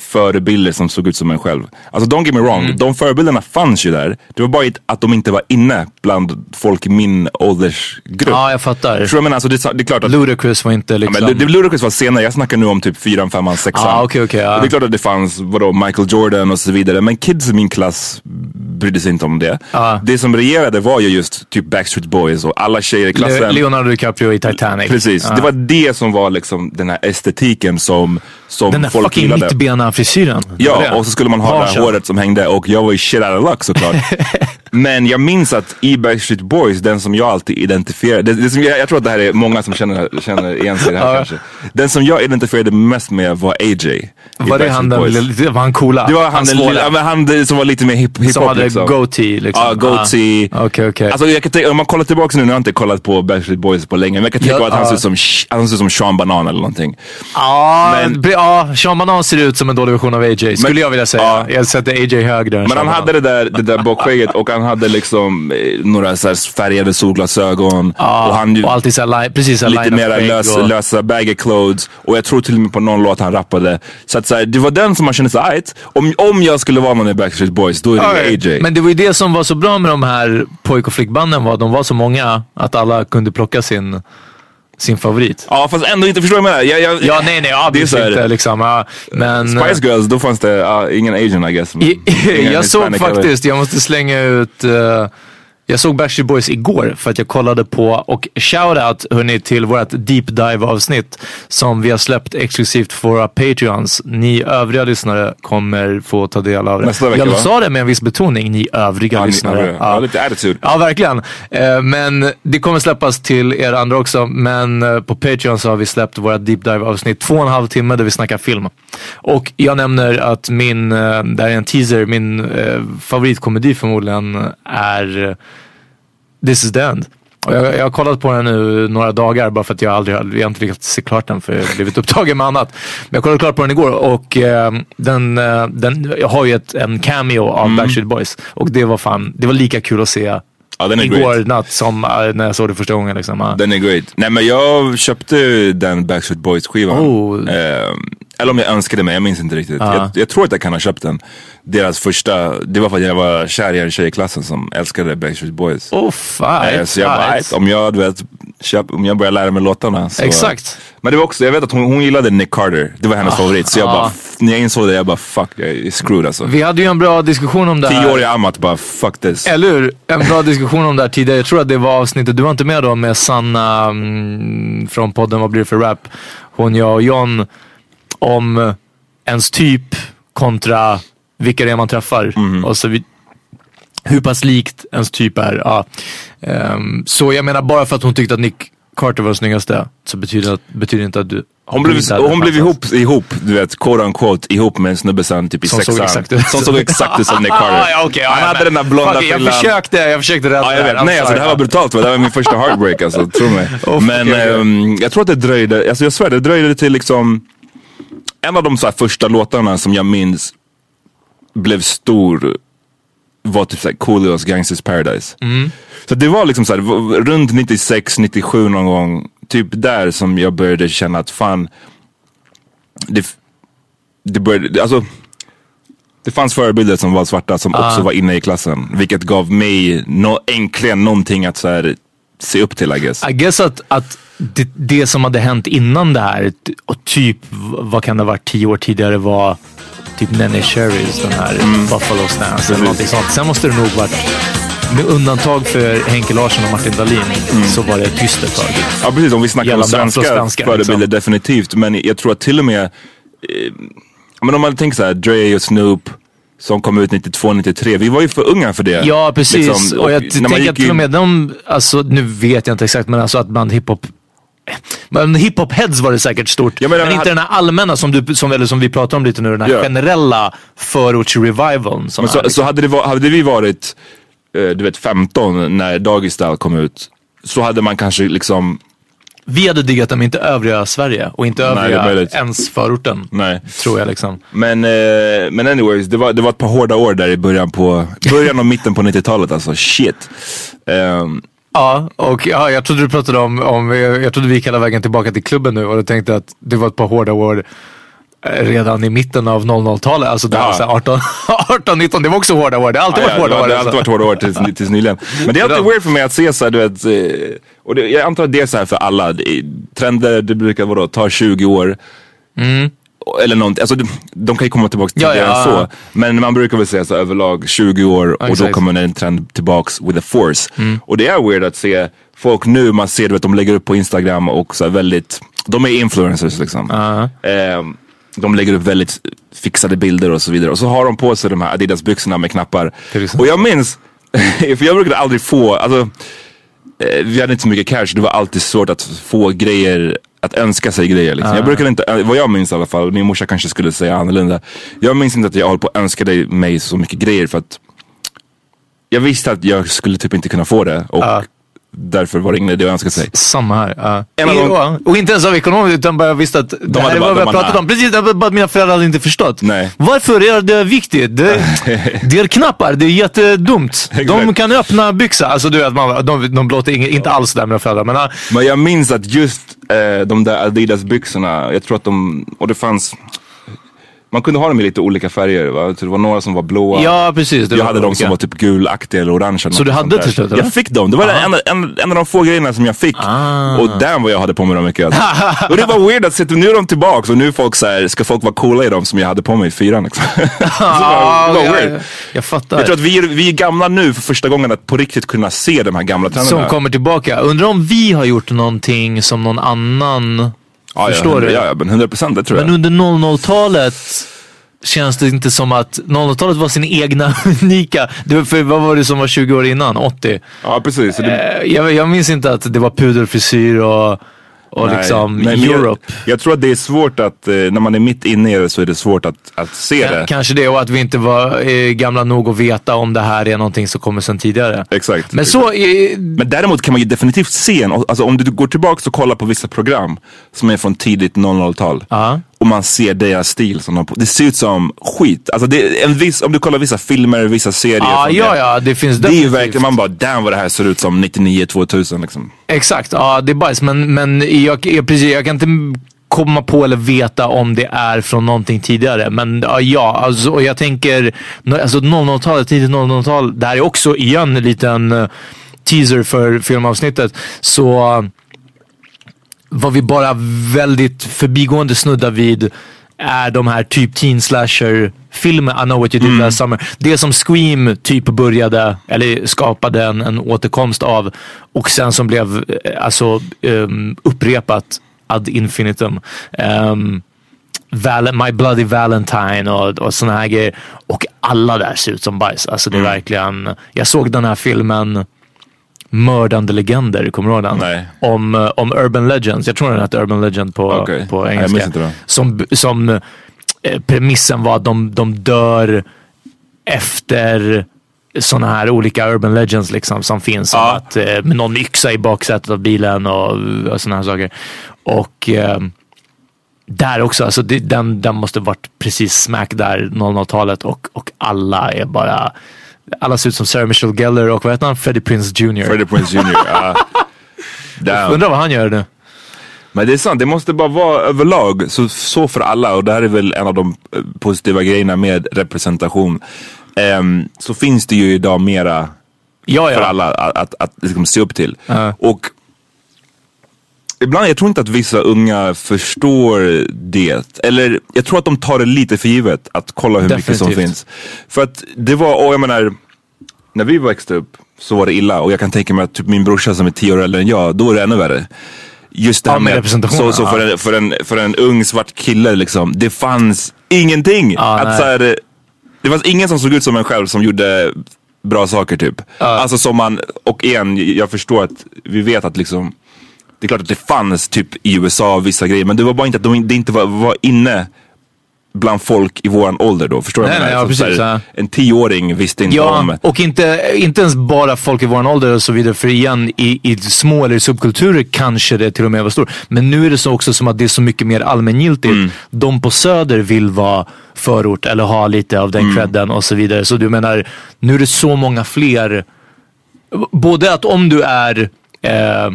förebilder som såg ut som en själv. Alltså don't get me wrong, de förebilderna fanns ju där. Det var bara att de inte var inne bland folk i min åldersgrupp. Ja, jag fattar. Vad jag menar? Alltså, det, är- det är klart att Ludacris var inte Ja, liksom... men det, det Ludacris var senare, jag snackar nu om typ fyran, femman, sexan. Ah, okej, okej, ja. Det är klart att det fanns vadå, Michael Jordan och så vidare. Men kids i min klass brydde sig inte om det. Ja. Det som regerade var ju just typ Backstreet Boys och alla tjejer i klassen. Le- Leonardo DiCaprio i Titanic. Precis, Ja. det var det som var liksom den här estetiken som, som Den där folk fucking gillade. mittbena frisyren. Det Ja, det. och så skulle man ha det Harsha. här håret som hängde och jag var ju shit out of luck såklart. [LAUGHS] Men jag minns att i Backstreet Boys, den som jag alltid identifierade, det, det som jag, jag tror att det här är många som känner, känner igen sig i det här kanske. Den som jag identifierade mest med var AJ. Var det han, den, lilla- var han coola? Det var han, den, svåra? lilla- men han det- som var lite mer hip, hiphop Som hade liksom. goatee liksom. Ja, goatee. Ah, Okej, okej. Alltså jag kan tänka, om man kollar tillbaka nu, nu har jag inte kollat på Backstreet Boys på länge, men jag kan tänka Ja, att han ja. ser ut som, han ser ut som Sean Banan eller någonting. Men- men, ja, Sean Banan ser ut som en dålig version av AJ, skulle jag vilja säga. ja. Jag sätter AJ högre än Men han hade det där, det där [LAUGHS] bakskägget och han hade liksom eh, några så här färgade solglasögon. Ja, och han och alltid såhär, li- precis såhär lite mera lös, och- lösa baggy clothes. Och jag tror till och med på någon låt han rappade. Så att så här, det var den som man kände sig right, om, om jag skulle vara någon i Backstreet Boys, då är det ju AJ. Men det var ju det som var så bra med de här pojk och flickbanden var, de var så många att alla kunde plocka sin, sin favorit. Ja fast ändå inte, förstår du vad jag menar? Jag, jag, Ja, nej, nej, det är inte liksom. Ja, men, Spice Girls, då fanns det ja, ingen Asian I guess. I, [LAUGHS] Ingen jag såg faktiskt, jag måste slänga ut, eh, jag såg Backstreet Boys igår för att jag kollade på och shoutout hörni till vårt deep dive avsnitt som vi har släppt exklusivt för våra Patreons. Ni övriga lyssnare kommer få ta del av det. Nästa vecka, jag va? sa det med en viss betoning, ni övriga Ja, ni lyssnare. övriga. Ja, lite attitude. Ja, verkligen. Eh, Men det kommer släppas till er andra också. Men eh, på Patreon så har vi släppt våra deep dive avsnitt. Två och en halv timme där vi snackar film. Och jag nämner att min, eh, det här är en teaser, min favoritkomedi förmodligen är This is the end. Jag, jag har kollat på den nu några dagar bara för att jag aldrig jag har inte lyckats se klart den för jag har blivit [LAUGHS] upptagen med annat. Men jag kollade klart på den igår och eh, den, eh, den jag har ju ett, en cameo av Backstreet Boys. Och det var fan, det var lika kul att se Mm. Ja, igår great. natt som eh, när jag såg det första gången. Liksom. Den är great. Nej men jag köpte den Backstreet Boys skivan. Oh. Ehm, eller om jag önskade mig, jag minns inte riktigt. Ja. Jag, jag tror att jag kan ha köpt den. Deras första, det var för att jag var kär i en tjej i klassen som älskade Backstreet Boys. Oh, fan. Eh, så jag bara, "Right, om jag, du vet, köp, om jag börjar lära mig låtarna så... Exakt. Men det var också, jag vet att hon, hon gillade Nick Carter. Det var hennes favorit. Så jag bara, f- när jag insåg det, jag bara fuck, jag är screwed alltså. Vi hade ju en bra diskussion om det här. Tioåriga Amat bara, fuck this. Eller hur? En bra diskussion om det här tidigare. Jag tror att det var avsnittet, du var inte med då med Sanna mm, från podden Vad blir det för rap? Hon, jag och John. Om ens typ kontra vilka det är man träffar. Och så vi, hur pass likt ens typ är. Ja. Ehm, så jag menar, bara för att hon tyckte att Nick Carter var den snyggaste så betyder det, betyder inte att du... Hon blev, hon blev ihop, ihop, du vet, quote unquote, ihop med en snubbe sen typ i Som såg sexan. exakt ut. Som såg exakt ut som Nick Carter. [LAUGHS] Ah, ja, Han hade den där blonda it, Jag frillan. försökte, jag försökte rädda Ja, jag vet. Nej, alltså, det här var brutalt. va? Det här var min första [LAUGHS] heartbreak, alltså, tro mig. Men ehm, jag tror att det dröjde, alltså, jag svär, det dröjde till liksom en av de så här, första låtarna som jag minns blev stor var typ såhär Coolios Gangsters Paradise. Mm. Så det var liksom såhär, runt 96, 97 någon gång, typ där som jag började känna att fan, det, det började, alltså det fanns förebilder som var svarta som Ah. också var inne i klassen. Vilket gav mig no, äntligen någonting att så här, se upp till I guess. I guess att, att det, det som hade hänt innan det här och typ, vad kan det ha varit, tio år tidigare var typ Nenny Cherries, den här Buffalo Stance eller någonting sånt. Sen måste det nog varit, med undantag för Henke Larsson och Martin Dahlin, så var det tyst ett tag. Ja precis, om vi snackar om Gällande svenska afrosvenskar, förebilder liksom. definitivt. Men jag tror att till och med, eh, men om man tänker så här, Dre och Snoop som kom ut 92, 93. Vi var ju för unga för det. Ja, precis. Liksom, och jag när man tänker att till och med de, alltså nu vet jag inte exakt, men alltså att bland hiphop Men hiphop heads var det säkert stort. Jag menar, men inte hade- den här allmänna som, du, som, eller som vi pratar om lite nu, den här Ja. generella förortsrevivaln. Men så, liksom- så hade, det va, hade vi varit eh, du vet 15 när Doggy Style kom ut. Så hade man kanske liksom, Vi hade diggat dem, inte övriga Sverige och inte Nej, övriga möjligt. ens förorten. nej. Tror jag liksom. Men, eh, men anyways, det var, det var ett par hårda år där i början på, början och mitten på 90-talet alltså. Shit. Ehm, Ja, och ja, jag trodde du pratade om, om jag trodde vi gick hela vägen tillbaka till klubben nu och jag tänkte att det var ett par hårda år eh, redan i mitten av 00-talet. Alltså det Ja. var så här 18, 18, 19, det var också hårda år. Det har alltid varit Ja, hårda det, år. det har alltså. alltid varit hårda år tills, tills nyligen. Men det är alltid weird för mig att se så här, du vet, eh, och det, jag antar att det är så här för alla. Trender, det brukar vadå, ta 20 år. Eller någonting, alltså de, de kan ju komma tillbaka Mm. Ja, tidigare ja, än så. Men man brukar väl säga så överlag 20 år och då exakt. Mm. kommer en trend tillbaks with a force. Och det är weird att se folk nu, man ser vet, de lägger upp på Instagram och så väldigt, de är influencers liksom. Ehm, de lägger upp väldigt fixade bilder och så vidare. Och så har de på sig de här Adidas byxorna med knappar. Och jag minns, [LAUGHS] för jag brukade aldrig få, alltså eh, vi hade inte så mycket cash, det var alltid svårt att få grejer, att önska sig grejer. Liksom. Jag brukade inte, eh, vad jag minns i alla fall, min morsa kanske skulle säga annorlunda. Jag minns inte att jag höll på att önska dig mig så mycket grejer för att jag visste att jag skulle typ inte kunna få det och Ja. Därför var det ingen idé att önska sig. Samma här. ja. En de- Ja, Och inte ens av ekonomiskt utan bara jag visste att det här hade är bara- vad vi de har pratat om. Precis, bara mina föräldrar hade inte förstått. Nej. Varför är det viktigt? Det, [LAUGHS] det är knappar, det är jättedumt. De Exakt. kan öppna byxa. Alltså du vet, man, de, de låter inte alls där mina föräldrar. Men, ja, Men jag minns att just eh, de där Adidas byxorna, jag tror att de, och det fanns man kunde ha dem i lite olika färger va? Tror Det var några som var blåa. ja precis. det jag hade de som var typ gulaktiga eller orangea. Så du hade till slut? Jag fick dem. Det var en, en, en av de få grejerna som jag fick. Ah. Och damn vad jag hade på mig dem mycket. Alltså. och det var weird att se, nu är de tillbaks och nu folk så här, ska folk vara coola i dem som jag hade på mig i fyran. Liksom. [LAUGHS] Så det var, weird. jag, jag fattar. Jag tror att vi är, vi är gamla nu för första gången att på riktigt kunna se de här gamla trenderna. som kommer tillbaka. Undrar om vi har gjort någonting som någon annan... ja, förstår ja, du? Ja, ja, men 100 procent det tror jag. Men under 00-talet känns det inte som att 00-talet var sin egna [LAUGHS] unika. Det var, för vad var det som var 20 år innan? 80? Ja precis. Det, Eh, Jag, jag minns inte att det var pudelfrisyr och, och Nej, liksom men Europe. Jag, jag tror att det är svårt att, eh, när man är mitt inne i det så är det svårt att, att se Ka- det. Kanske det och att vi inte var eh, gamla nog att veta om det här är någonting som kommer sedan tidigare. Exakt. Men exakt. så, eh, Men däremot kan man ju definitivt se en, alltså om du går tillbaka och kollar på vissa program som är från tidigt 00-tal. Ja. Och man ser deras stil som de, det ser ut som skit. Alltså det är en viss, om du kollar vissa filmer, vissa serier. från ja, det, ja, det finns Det är definitivt. verkligen, man bara damn vad det här ser ut som 99-2000 liksom. Exakt, ja det är bajs. Men, men jag, jag, precis, jag kan inte komma på eller veta om det är från någonting tidigare. Men ja, alltså, och jag tänker, alltså 00-talet, tidigt 00-tal, det här är också igen en liten eh, teaser för filmavsnittet. Så vad vi bara väldigt förbigående snuddar vid är de här typ teen slasher filmer, I know what you did last summer. Det som Scream typ började, eller skapade en, en återkomst av och sen som blev eh, alltså um, upprepat ad infinitum. Um, Val My Bloody Valentine och, och såna här grejer. Och alla där ser ut som bajs. Alltså det är verkligen, jag såg den här filmen Mördande legender, kommer du ihåg den? Nej. Om, eh, om Urban Legends, jag tror den hette Urban Legend på, Okej. på Nej, jag engelska. inte det. som som eh, premissen var att de, de dör efter sådana här olika urban legends liksom som finns. Som Ja. att, eh, med någon yxa i baksätet av bilen och, och sådana här saker. Och eh, där också, alltså det, den, den måste varit precis smack där 00-talet och, och alla är bara alla ser ut som Sarah Michelle Gellar och vad heter han? Freddie Prinze Jr. Freddie Prinze Jr. [LAUGHS] Damn. Undrar vad han gör nu. Men det är sant, det måste bara vara överlag så, så för alla och det här är väl en av de eh, positiva grejerna med representation. Ehm, så finns det ju idag mera Ja, för ja. alla att, att, att liksom se upp till. Ja. Och ibland, jag tror inte att vissa unga förstår det. Eller jag tror att de tar det lite för givet att kolla hur mycket som Definitivt. finns. För att det var, och jag menar, när vi växte upp så var det illa och jag kan tänka mig att typ min brorsa som är tio år äldre än jag, då är det ännu värre. Just det Ja, här med med, representationen, så, så för, ja. en, för, en, för en ung svart kille liksom, det fanns ingenting. Ja, att nej. så här, det fanns ingen som såg ut som en själv som gjorde bra saker typ. Alltså som man, och igen, jag förstår att vi vet att liksom det är klart att det fanns typ i USA vissa grejer men det var bara inte att de, det inte var, var inne bland folk i våran ålder då. Förstår du ja, precis, här. En tioåring visste inte Ja, om... och inte, inte ens bara folk i vår ålder och så vidare. För igen, i, i små eller subkulturer kanske det till och med var stort. Men nu är det så också som att det är så mycket mer allmängiltigt. Mm. De på söder vill vara förort eller ha lite av den Mm. credden och så vidare. Så du menar, nu är det så många fler. Både att om du är eh,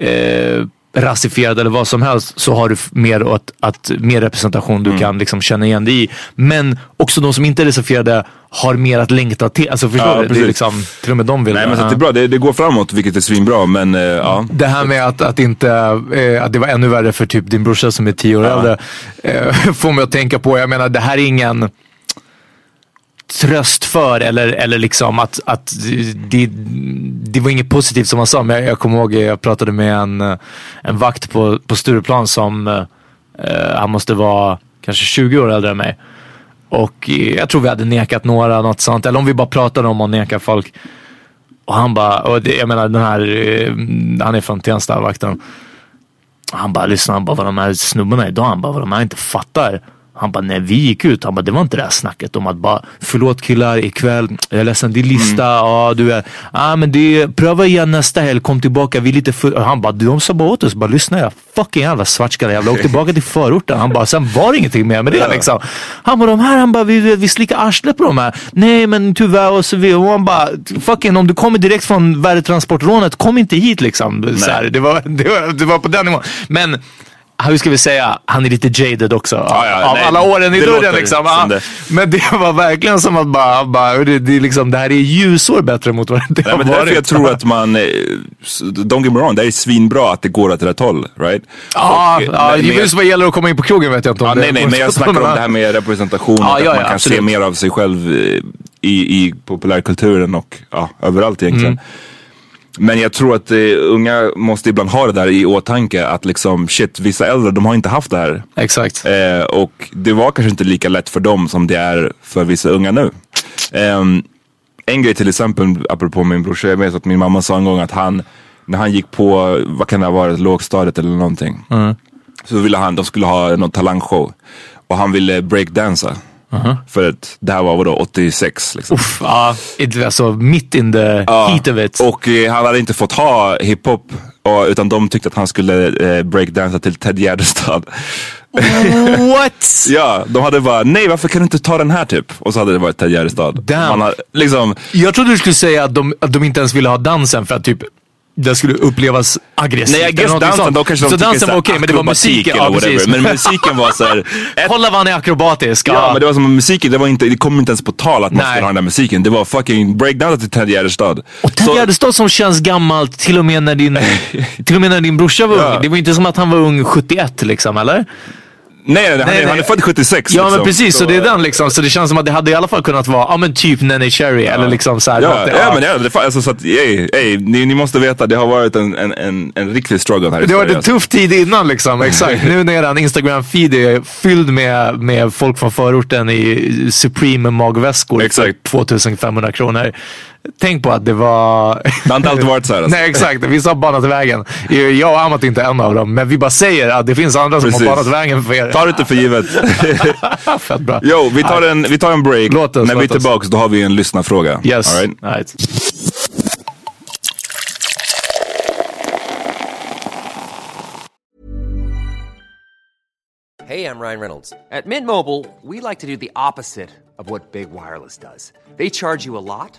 eh, rasifierad eller vad som helst så har du mer, att, att, mer representation Mm. du kan liksom känna igen dig i. Men också de som inte är rasifierade har mer att längta till. Alltså förstår Ja, du? Det är liksom, till och med de vill Nej men så ja. det är bra, det, det går framåt vilket är svinbra men eh, ja. Det här med att, att, inte, eh, att det var ännu värre för typ din brorsa som är tio år äldre eh, [LAUGHS] får mig att tänka på, jag menar det här är ingen tröst för eller, eller liksom att, att det, det var inget positivt som han sa. Men jag, jag kommer ihåg, jag pratade med en, en vakt på, på Stureplan som, eh, han måste vara kanske 20 år äldre än mig. Och jag tror vi hade nekat några, något sånt. Eller om vi bara pratade om att neka folk. Och han bara, och det, jag menar den här, eh, han är från Tensta, vakten. Han bara, lyssna, han bara, vad de här snubbarna idag, han bara, vad de här inte fattar. Han bara, när vi gick ut, han bara, det var inte det här snacket om att bara, förlåt killar ikväll, jag är ledsen, det är lista, ja du är, ah, men det, pröva igen nästa helg, kom tillbaka, vi är lite. Och Han bara, de sa bara åt oss, bara lyssna jag fucking jävla svartskalle jävla, åk tillbaka till förorten. Han bara, sen var det ingenting mer med det liksom. Han bara, de här, han bara, vi, vi slickar arslet på de här. Nej men tyvärr och så vidare. Och han bara, fucking om du kommer direkt från värdetransportrånet, kom inte hit liksom. Så här, det, var, det, var, det var på den nivån. Men hur ska vi säga, han är lite jaded också. Ja, ja, av nej, alla åren i dörren liksom. det. Men det var verkligen som att bara, bara det, det, är liksom, det här är ljusår bättre mot vad det Nej, har men därför varit. jag tror att man, eh, don't get me wrong, det är svinbra att det går åt rätt håll, right? Ja, Och, ja, men- just vad gäller att komma in på krogen vet jag inte om Ja, det nej, nej, men jag snackar om det här med representation Ja, och ja, att ja, man kan absolut. se mer av sig själv eh, i, i populärkulturen och ja, överallt egentligen. Mm. Men jag tror att eh, unga måste ibland ha det där i åtanke att liksom shit, vissa äldre de har inte haft det här. Exakt. Eh, och det var kanske inte lika lätt för dem som det är för vissa unga nu. Ehm, en grej till exempel, apropå min brorsa, jag vet att min mamma sa en gång att han, när han gick på, vad kan det ha varit, lågstadiet eller någonting. Så ville han, de skulle ha någon talangshow. Och han ville breakdansa. För att det här var vadå, 86 liksom. Uff, it- alltså mitt in the Ja, heat of it. Och eh, han hade inte fått ha hiphop. Utan de tyckte att han skulle eh, breakdansa till Ted Gärdestad. [LAUGHS] What? Ja, de hade bara, nej varför kan du inte ta den här typ? Och så hade det varit Ted Gärdestad. Damn. Man har, liksom, Jag trodde du skulle säga att de, att de inte ens ville ha dansen för att typ det skulle upplevas aggressivt. nej jag guess dansen, då kanske de Så dansen var okej, men det var musiken. Ja, precis. Men musiken var så här, [LAUGHS] ett, Kolla vad han är akrobatisk. Ja men det var som musiken, det, var inte, det kom inte ens på tal att man skulle ha den där musiken. Det var fucking breakdansa till Ted Gärdestad. Och Ted Så- Gärdestad som känns gammalt till och med när din, [LAUGHS] till och med när din brorsa var Ja. ung. Det var inte som att han var ung 71 liksom, eller? Nej, nej, nej, han, är, han är född 76 Ja liksom. men precis, så det är den liksom. Så det känns som att det hade i alla fall kunnat vara, ja men typ Nenny Cherry eller liksom så här, Ja, något- ja, men ja, det, alltså, så att, ey, ey, ni, ni måste veta, det har varit en, en, en, en riktig struggle här i Det var Sverige, en alltså. tuff tid innan liksom, exakt. Nu när eran Instagram-feed är fylld med, med folk från förorten i Supreme magväskor Exakt. för 2500 kronor. Tänk på att det var... Det har inte alltid varit så här, alltså. Nej exakt, vissa har banat vägen. Jag och Amat är inte en av dem, men vi bara säger att det finns andra som Precis. har banat vägen för er. Ta det inte för givet. [LAUGHS] Fett bra. Jo, vi tar en, vi tar en break. Låt oss, När vi är låt oss. tillbaka då har vi en lyssnarfråga. Yes. All right? All right. Hey, I'm Ryan Reynolds. At Mint Mobile, we like to do the opposite of what Big Wireless does. They charge you a lot,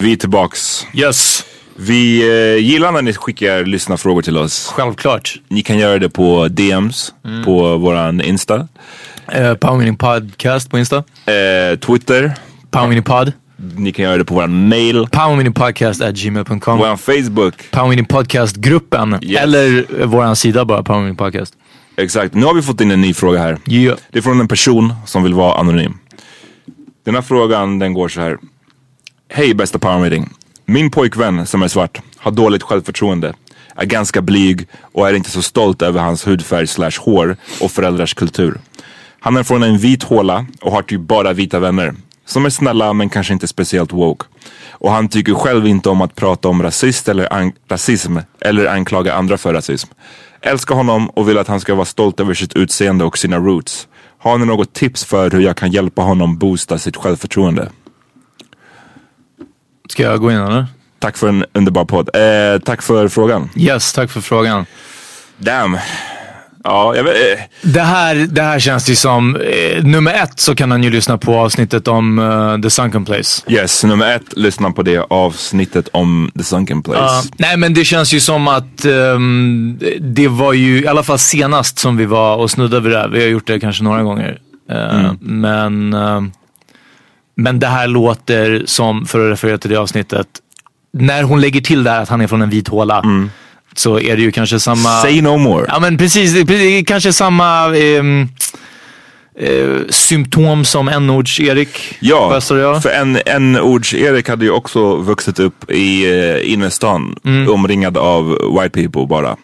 Vi är tillbaks. Yes, Vi eh, gillar när ni skickar lyssnarfrågor till oss. självklart. Ni kan göra det på DMs på våran Insta, Uh, Powermeeting Podcast på Insta. eh, Twitter. Powermeeting Pod. Ni kan göra det på våran mail, Powermeeting Podcast at gmail.com. våran Facebook. Powermeeting Podcast-gruppen. Yes. Eller eh, våran sida bara, Powermeeting Podcast. Exakt. Nu har vi fått in en ny fråga här. Yeah. Det är från en person som vill vara anonym. Den här frågan den går så här. Hej bästa powermeeting. Min pojkvän som är svart har dåligt självförtroende, är ganska blyg och är inte så stolt över hans hudfärg slash hår och föräldrars kultur. Han är från en vit håla och har typ bara vita vänner. Som är snälla men kanske inte speciellt woke. Och han tycker själv inte om att prata om rasist eller an- rasism eller anklaga andra för rasism. Älskar honom och vill att han ska vara stolt över sitt utseende och sina roots. Har ni något tips för hur jag kan hjälpa honom boosta sitt självförtroende? Ska jag gå in eller? Tack för en underbar podd. Eh, tack för frågan. Yes, tack för frågan. Damn. Ja, jag vet, eh, Det här, det här känns ju som, eh, nummer ett så kan han ju lyssna på avsnittet om eh, The Sunken Place. yes, nummer ett, lyssna på det avsnittet om The Sunken Place. Ja. nej men det känns ju som att ehm, det var ju i alla fall senast som vi var och snuddade vid det här. Vi har gjort det kanske några gånger. Eh, Men, ehm, men det här låter som, för att referera till det avsnittet, när hon lägger till där att han är från en vit håla så är det ju kanske samma... Say no more. Ja men precis, precis kanske samma ehm, eh, symptom som n-ords-Erik. Ja, för en, en ords Erik hade ju också vuxit upp i eh, innerstan, Mm. omringad av white people bara.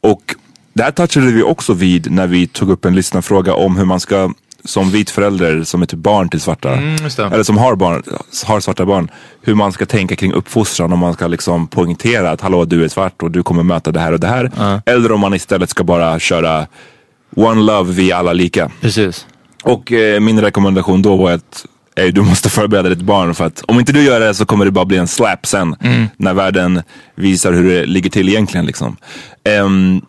Och det här touchade vi också vid när vi tog upp en lyssnarfråga om hur man ska som vit förälder som är typ barn till svarta, Mm, eller som har, barn, har svarta barn, hur man ska tänka kring uppfostran om man ska liksom poängtera att hallå du är svart och du kommer möta det här och det här. Eller om man istället ska bara köra one love, vi är alla lika. Precis. Och eh, min rekommendation då var att eh, du måste förbereda ditt barn för att om inte du gör det så kommer det bara bli en slap sen. När världen visar hur det ligger till egentligen. Liksom. Ehm,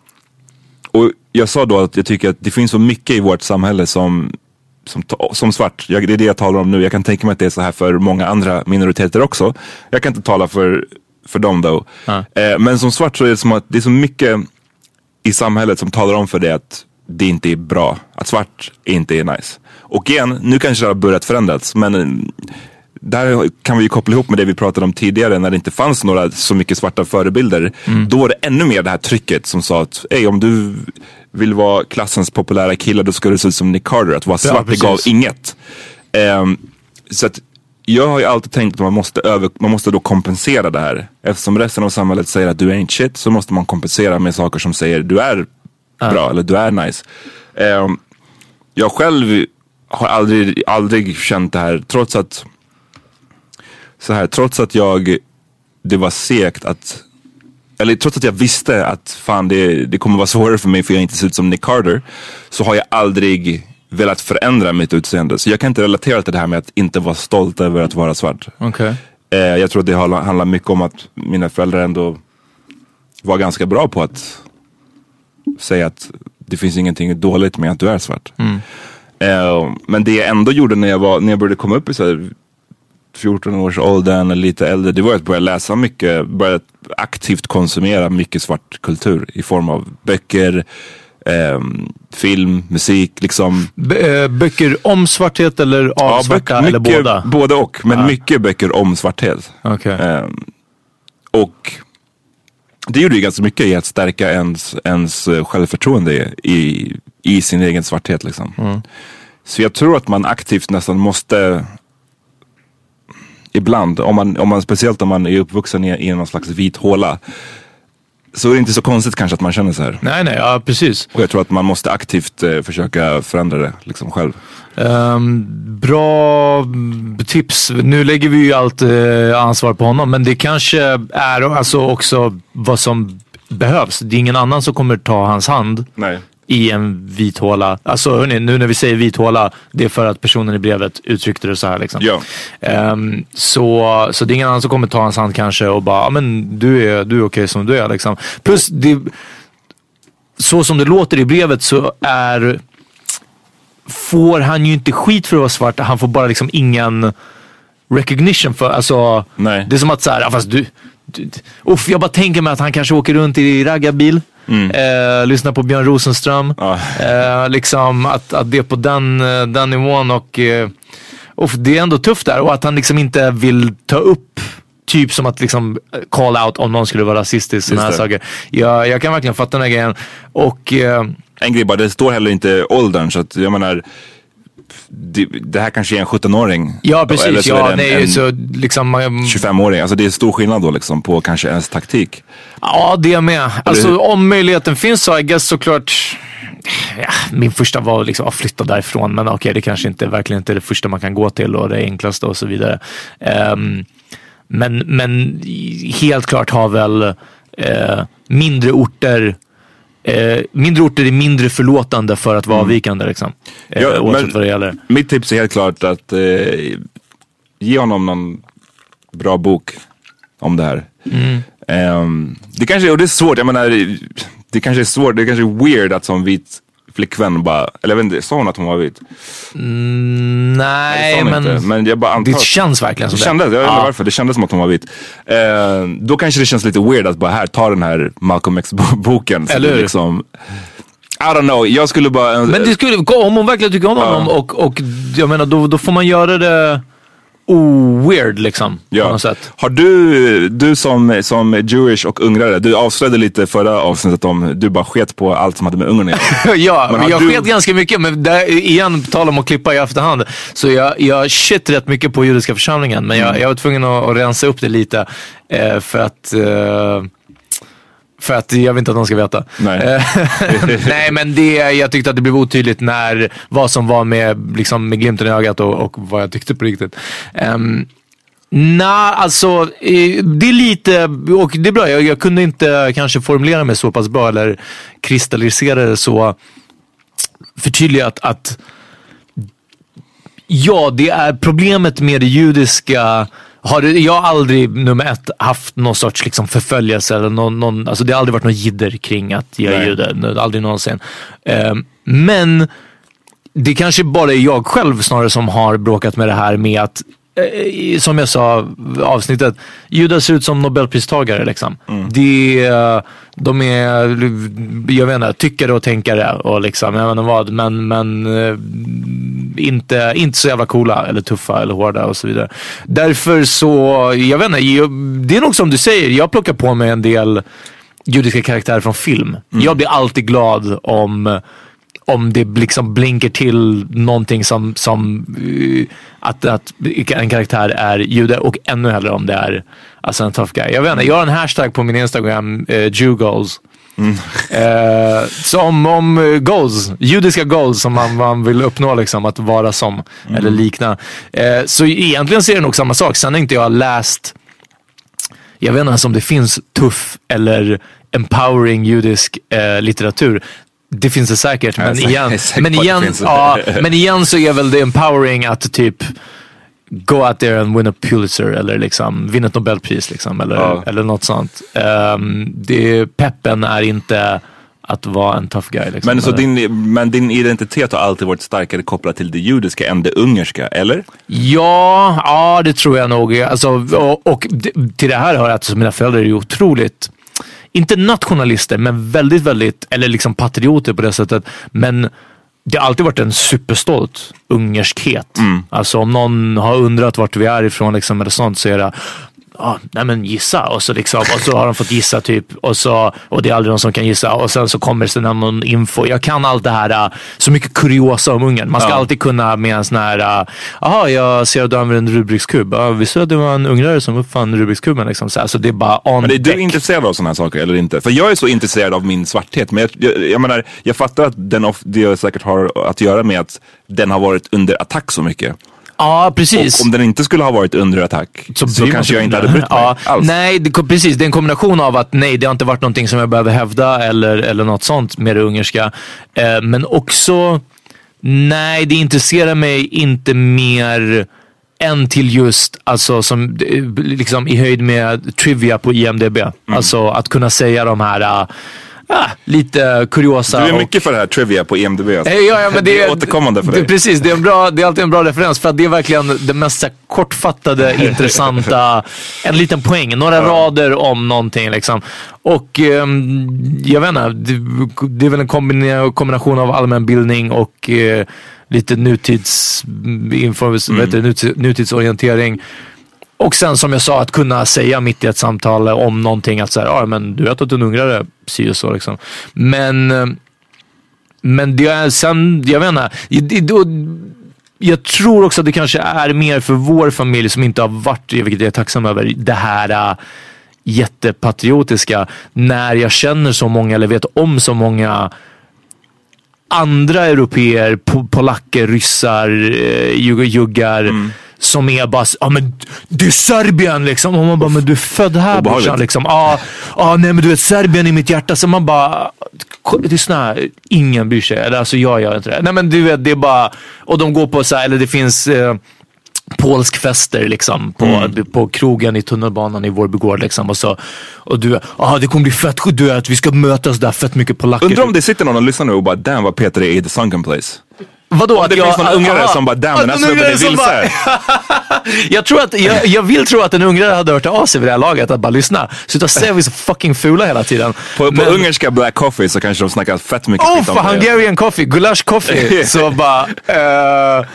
och jag sa då att jag tycker att det finns så mycket i vårt samhälle som, som, som svart. Jag, det är det jag talar om nu. Jag kan tänka mig att det är så här för många andra minoriteter också. Jag kan inte tala för, för dem då. Eh, men som svart så är det som att det är så mycket i samhället som talar om för dig att det inte är bra. Att svart inte är nice. Och igen, nu kanske det har börjat förändras men där kan vi ju koppla ihop med det vi pratade om tidigare när det inte fanns några så mycket svarta förebilder. Då var det ännu mer det här trycket som sa att Ey, om du vill vara klassens populära kille då ska du se ut som Nick Carter. Att vara svart det precis. gav inget. Ehm, så att jag har ju alltid tänkt att man måste, över, man måste då kompensera det här. Eftersom resten av samhället säger att du ain't shit så måste man kompensera med saker som säger du är bra eller du är nice. Ehm, jag själv har aldrig, aldrig känt det här trots att så här, trots att jag det var segt att eller trots att jag visste att fan det, det kommer vara svårare för mig för jag inte ser ut som Nick Carter. Så har jag aldrig velat förändra mitt utseende. Så jag kan inte relatera till det här med att inte vara stolt över att vara svart. Okej. Eh, jag tror att det handlar mycket om att mina föräldrar ändå var ganska bra på att säga att det finns ingenting dåligt med att du är svart. Eh, men det jag ändå gjorde när jag, var, när jag började komma upp i så här 14 års åldern eller lite äldre, det var att börja läsa mycket, börja aktivt konsumera mycket svart kultur i form av böcker, ehm, film, musik, liksom. Eh, böcker om svarthet eller av Ja, svarta böcker- eller mycket- båda? Både och, men mycket böcker om svarthet. Okej. Ehm, och det gjorde ju ganska mycket i att stärka ens, ens eh, självförtroende i, i sin egen svarthet. Liksom. Så jag tror att man aktivt nästan måste ibland, om man, om man, speciellt om man är uppvuxen i, i någon slags vit håla, så är det inte så konstigt kanske att man känner så här. Nej, nej, ja precis. Och jag tror att man måste aktivt eh, försöka förändra det liksom själv. Ehm, bra tips. Nu lägger vi ju allt eh, ansvar på honom, men det kanske är alltså också vad som behövs. Det är ingen annan som kommer ta hans hand Nej. I en vit håla. Alltså hörni, nu när vi säger vit håla, det är för att personen i brevet uttryckte det så här liksom. Ja. Ehm, så, så det är ingen annan som kommer ta hans hand kanske och bara, ja men du är, du är okej som du är liksom. Plus, det, så som det låter i brevet så är får han ju inte skit för att vara svart. Han får bara liksom ingen recognition för, alltså. Nej. Det är som att såhär, ja, fast du, du uff, jag bara tänker mig att han kanske åker runt i raggarbil. Eh, lyssnar på Björn Rosenström. Ja. Eh, liksom att, att det är på den, eh, den nivån och eh, uff, det är ändå tufft där. Och att han liksom inte vill ta upp Typ som att liksom call out om någon skulle vara rasistisk. Såna här saker. Jag, jag kan verkligen fatta den här grejen. Och eh, En grej bara, det står heller inte åldern så att jag menar det, det här kanske är en 17-åring. ja Eller precis, så är ja, det en, nej, en så liksom, man- 25-åring. Alltså det är stor skillnad då liksom på kanske ens taktik. Ja, det med. Alltså hur? om möjligheten finns så I guess såklart. Ja, min första var liksom att flytta därifrån, men okej, det kanske inte verkligen inte är det första man kan gå till och det enklaste och så vidare. Ehm, men, men helt klart har väl eh, mindre orter eh, mindre orter är mindre förlåtande för att vara avvikande. Liksom. Eh, Ja, oavsett vad det gäller. Mitt tips är helt klart att eh, ge honom någon bra bok om det här. Mm. Ehm, det kanske, och det är svårt, jag menar, det kanske är svårt, det kanske är weird att som vit flickvän bara, eller jag vet inte, sa hon att hon var vit? Mm, nej, hon men, men jag bara antar. det känns verkligen som det kändes, jag vet inte Ja. varför, det kändes som att hon var vit. Eh, då kanske det känns lite weird att bara här, ta den här Malcolm X-boken. Eller hur? Liksom, I don't know, jag skulle bara... Men det skulle, om hon verkligen tycker om honom och, och jag menar då, då får man göra det o-weird liksom. På Ja. något sätt. Har du, du som, som Jewish och ungrare, du avslöjade lite förra avsnittet om du bara sket på allt som hade med Ungern att göra. [LAUGHS] ja, Men jag du- sket ganska mycket. Men där, igen, på tal om att klippa i efterhand. Så jag, jag shit rätt mycket på judiska församlingen. Men Mm. jag, jag var tvungen att, att rensa upp det lite. Eh, för att eh, för att jag vill inte att de ska veta. Nej. Eh, [LAUGHS] Nej men det, jag tyckte att det blev otydligt när, vad som var med, liksom, med glimten i ögat och, och vad jag tyckte på riktigt. Um, Nej, alltså det är lite, och det är bra, jag, jag kunde inte kanske formulera mig så pass bra eller kristallisera det så förtydligat att ja, det är problemet med det judiska har det, jag har aldrig, nummer ett, haft någon sorts liksom förföljelse. Eller någon, någon, alltså det har aldrig varit något jidder kring att jag är jude. Aldrig någonsin. Ehm, men det kanske bara är jag själv snarare som har bråkat med det här med att eh, som jag sa avsnittet, judar ser ut som nobelpristagare. Liksom. Det, eh, de är, jag vet inte, tyckare och tänkare och liksom, jag vet inte vad, men, men eh, inte, inte så jävla coola eller tuffa eller hårda och så vidare. Därför så, jag vet inte, jag, det är nog som du säger, jag plockar på mig en del judiska karaktärer från film. Jag blir alltid glad om om det liksom blinkar till någonting som, som eh, att, att en karaktär är jude och ännu hellre om det är alltså en tough guy. Jag vet inte, jag har en hashtag på min Instagram, uh, Jewgoals. Eh, så om, eh, goals, judiska goals som man, man vill uppnå, liksom, att vara som eller likna. Eh, så egentligen ser det nog samma sak. Sen har inte jag läst jag vet inte ens om det finns tuff eller empowering judisk eh, litteratur. Det finns det säkert, men igen, men, igen, ja, men igen så är väl det empowering att typ go out there and win a Pulitzer eller liksom vinna ett Nobelpris liksom, eller, Ja. eller något sånt. Um, det, peppen är inte att vara en tough guy. Liksom, Men, så eller- din, men din identitet har alltid varit starkare kopplad till det judiska än det ungerska, eller? Ja, ja det tror jag nog. Alltså, och, och till det här hör att alltså, mina föräldrar är otroligt, inte nationalister, men väldigt, väldigt, eller liksom patrioter på det sättet. Men det har alltid varit en superstolt ungerskhet. Alltså om någon har undrat vart vi är ifrån liksom, eller sånt så är det Ja, nej men gissa och så, liksom, och så har de fått gissa typ och, så, och det är aldrig någon som kan gissa och sen så kommer det sen någon info. Jag kan allt det här, äh, så mycket kuriosa om Ungern. Man ska Ja. alltid kunna med en sån här, äh, jaha jag ser att du använder en Rubiks kub. Ja, visste du att det var en ungrare som uppfann Rubiks kuben? Liksom, så, här, så det är bara on Men är du deck. intresserad av sådana här saker eller inte? För jag är så intresserad av min svarthet. Men jag, jag, jag menar, jag fattar att den of, det säkert har att göra med att den har varit under attack så mycket. Ja, precis. Och om den inte skulle ha varit under attack så, man kanske jag inte hade brytt mig ja, alls. Nej, det, precis. Det är en kombination av att nej, det har inte varit någonting som jag behöver hävda eller, eller något sånt med det ungerska. Eh, men också, nej, det intresserar mig inte mer än till just, alltså som eh, liksom i höjd med trivia på IMDB. Mm. Alltså att kunna säga de här ah, ah, lite kuriosa. Du är och- mycket för det här trivia på IMDB. Alltså. Eh, Ja, ja, men det, är återkommande för det, dig. Precis, det är, en bra, det är alltid en bra referens för att det är verkligen det mest här, kortfattade, [LAUGHS] intressanta, en liten poäng, några rader om någonting liksom. Och ehm, jag vet inte, det, det är väl en kombina- kombination av allmänbildning och eh, lite nutids, det, nutids, nutidsorientering. Och sen som jag sa, att kunna säga mitt i ett samtal om någonting att så här, ah, men du vet att en ungrare si och så liksom. Men eh, men det är sen, jag vet inte. Det, jag tror också att det kanske är mer för vår familj som inte har varit det, vilket jag är tacksam över, det här eh, jättepatriotiska. När jag känner så många, eller vet om så många andra europeer, polacker, ryssar, eh, juggar. Mm. Som är bara, ja men det är Serbien liksom. Och man bara, men du är född här brorsan. Liksom. Ja, ja, nej men du vet Serbien i mitt hjärta. Så man bara, lyssna, ingen bryr sig. Eller alltså jag gör inte det. Nej men du vet, det är bara, och de går på så här, eller det finns eh, polsk fester liksom på, Mm. på krogen i tunnelbanan i Vårbygård liksom. Och, så, och du, ah, det kommer bli fett, du vet, vi ska mötas där, fett mycket polacker. Undrar om det sitter någon och lyssnar nu och bara damn vad Peter är i the sunken place. Vadå? Om det finns någon ungrare som bara damn den här en snubben är vilse. [LAUGHS] jag, tror att, jag, jag vill tro att en ungrare hade hört av sig vid det här laget. Att bara lyssna. Sluta säga vi är så fucking fula hela tiden. På, på Men- ungerska black coffee så kanske de snackar fett mycket Oh, skit om det. Hungarian coffee, gulasch coffee. [LAUGHS] så bara... eh,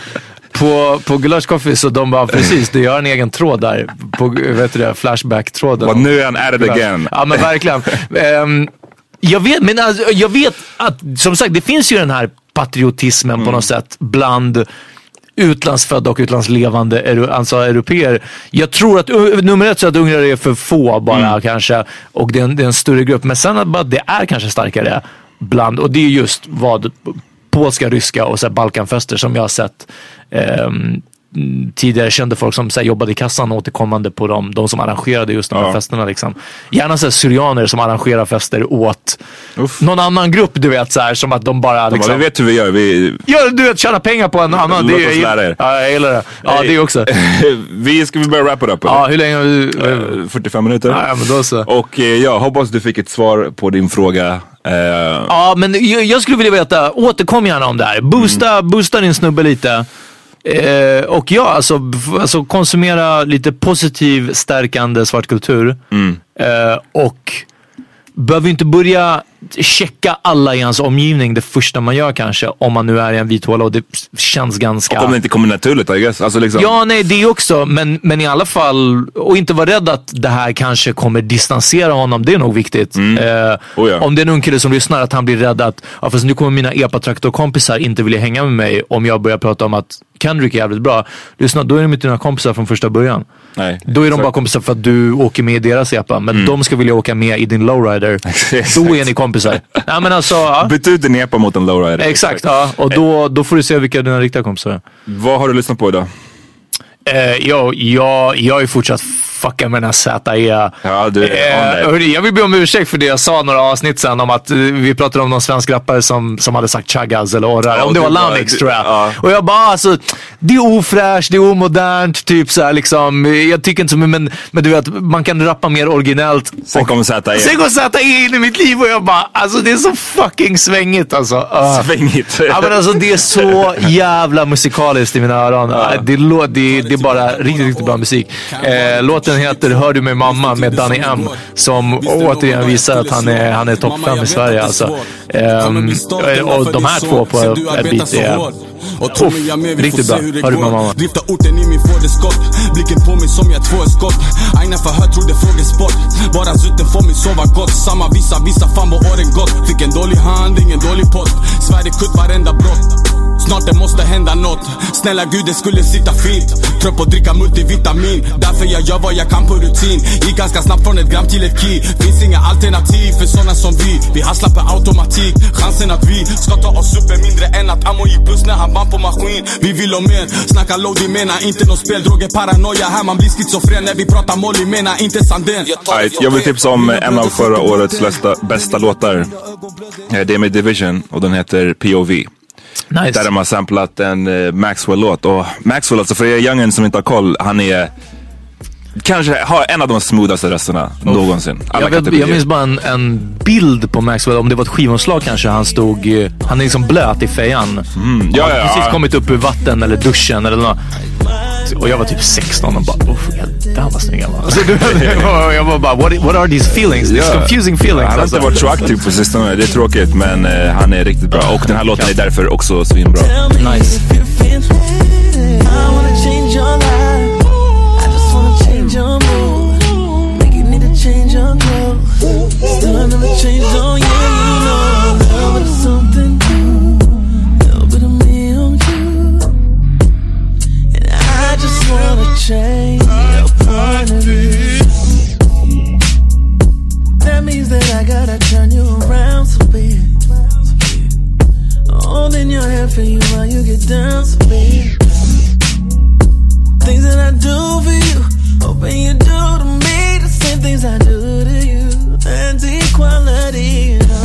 på, på Gulasch Coffee så de bara, precis, du gör en egen tråd där. På vet du det, Flashback-tråden. Bara, nu är han at it again. Ja men verkligen. [LAUGHS] Ehm, jag vet, men alltså, jag vet att, som sagt, det finns ju den här patriotismen Mm. på något sätt bland utlandsfödda och utlandslevande alltså europeer. Jag tror att nummer ett så att ungrare är för få bara Mm. kanske och det är, en, det är en större grupp. Men sen att bara det är kanske starkare bland, och det är just vad polska, ryska och så balkanfester som jag har sett mm, tidigare kände folk som så här, jobbade i kassan återkommande på dem, de som arrangerade just de här Ja. festerna. Liksom. Gärna så syrianer som arrangerar fester åt Uff. någon annan grupp, du vet, så här, som att de bara... De bara, Liksom, vi vet hur vi gör. Vi, Ja, du vet, tjäna pengar på en annan. Låt det oss lära er. Ja, jag gillar det. Ja, det också. [LAUGHS] vi ska vi börja wrap it up? eller? Ja, hur länge har vi... Eh, 45 minuter. Ja, men då så. Och eh, jag hoppas du fick ett svar på din fråga. Eh, Ja, men jag, jag skulle vilja veta, återkom gärna om det här. Boosta, boosta din snubbe lite. Eh, och ja, alltså, alltså konsumera lite positiv, stärkande svart kultur. Eh, och behöver inte börja checka alla i hans omgivning det första man gör kanske. Om man nu är i en vit håla och det känns ganska... och om det inte kommer naturligt I guess. Alltså, liksom, Ja, nej, det också. Men, men i alla fall, och inte vara rädd att det här kanske kommer distansera honom. Det är nog viktigt. Eh, Oh ja. Om det är en ung kille som lyssnar, att han blir rädd att, ja, fast nu kommer mina epa-traktor-kompisar inte vilja hänga med mig om jag börjar prata om att Kendrick är jävligt bra. Lyssna, då är de inte dina kompisar från första början. Nej, Då är de exakt. bara kompisar för att du åker med i deras epa, men de ska vilja åka med i din lowrider. [LAUGHS] då är ni kompisar. Nej, men alltså, ja. Byt ut din epa mot en lowrider. Exakt, ja. och då, då får du se vilka dina riktiga kompisar är. Vad har du lyssnat på idag? Eh, jag, jag, jag ju fortsatt fucka med den här ZE. Ja, du är Eh, hörni, jag vill be om ursäkt för det jag sa några avsnitt sen om att eh, vi pratade om någon svensk rappare som, som hade sagt chaggas eller orrar. Ja, om det var du- tror jag. ja. Och jag bara, alltså, det är ofräscht, det är omodernt, typ så här, liksom. Jag tycker inte så, men, men du vet, man kan rappa mer originellt. Sen Och- kommer ZE. Sen går ZE in i mitt liv och jag bara, alltså det är så fucking svängigt alltså. Ah. Svängigt. Ja men alltså det är så [LAUGHS] jävla musikaliskt i mina öron. Det, lå- det, det är bara riktigt, riktigt bra musik. Eh, låten heter Hör du mig mamma med Danny M. Som återigen visar att han är, han är topp 5 i Sverige alltså. Ehm, och de här två på ett beat är Uff, riktigt bra. Hör du mig mamma. Drifta orten i min skott Blicken på mig som jag två skott. Aina förhör trodde frågesport Bara sutten får mig sova gott. Samma visa, visa fan vad åren gått. Fick en dålig hand, ingen dålig pott. Sverige kutt varenda brott. Snart det måste hända nåt Snälla gud det skulle sitta fint. Trött på att dricka multivitamin. Därför jag gör vad jag kan på rutin. Gick ganska snabbt från ett gram till ett key. Finns inga alternativ för såna som vi. Vi hasslar per automatik. Chans chansen att vi ska ta oss upp är mindre än att Ammo gick plus när han band på maskin. Vi vill ha mer, snacka loading mena inte nåt spel Droger paranoia här man blir schizofren när vi pratar molly mena inte sanden Alright, jag vill tipsa om en av förra årets bästa, bästa låtar. Eh, Det är med Division och den heter POV. Nice. Där de har samplat en eh, Maxwell-låt. Och Maxwell, alltså för er youngen som inte har koll, han är kanske har en av de smoothaste rösterna någonsin. Alla Jag, vet, jag minns bara en, en bild på Maxwell, om det var ett skivomslag kanske. Han stod, eh, han är liksom blöt i fejan. Mm, ja, Han har ja, precis ja. kommit upp ur vatten eller duschen eller något. Och jag var typ 16 och bara, uff, jävlar vad snygg han var. Alltså, [LAUGHS] jag var bara, what, what are these feelings? These Ja. confusing feelings. Han har alltså. inte varit så aktiv på sistone, det är tråkigt men eh, han är riktigt bra. Och den här låten är därför också svinbra. Nice. You, know. Something new. Little bit of me on you. And I just wanna change of. That means that I gotta turn you around so. Holding your hand for you while you get down so. Things that I do for you, hoping you do to me the same things I do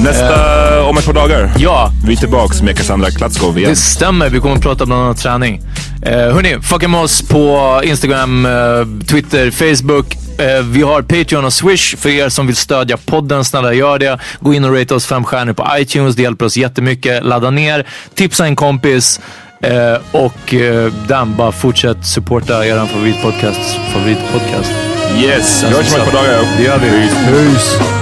Nästa, om ett par dagar. Ja. Vi är tillbaks med Cassandra Klatskov igen. Det stämmer, vi kommer att prata bland annat träning. Eh, hörni, fucka med oss på Instagram, eh, Twitter, Facebook. Eh, vi har Patreon och Swish för er som vill stödja podden. Snälla gör det. Gå in och rate oss fem stjärnor på iTunes. Det hjälper oss jättemycket. Ladda ner, tipsa en kompis. Eh, och eh, damn, bara fortsätt supporta er favoritpodcast. favoritpodcast. Yes, vi hörs om ett par dagar. Det gör vi. Peace. Peace.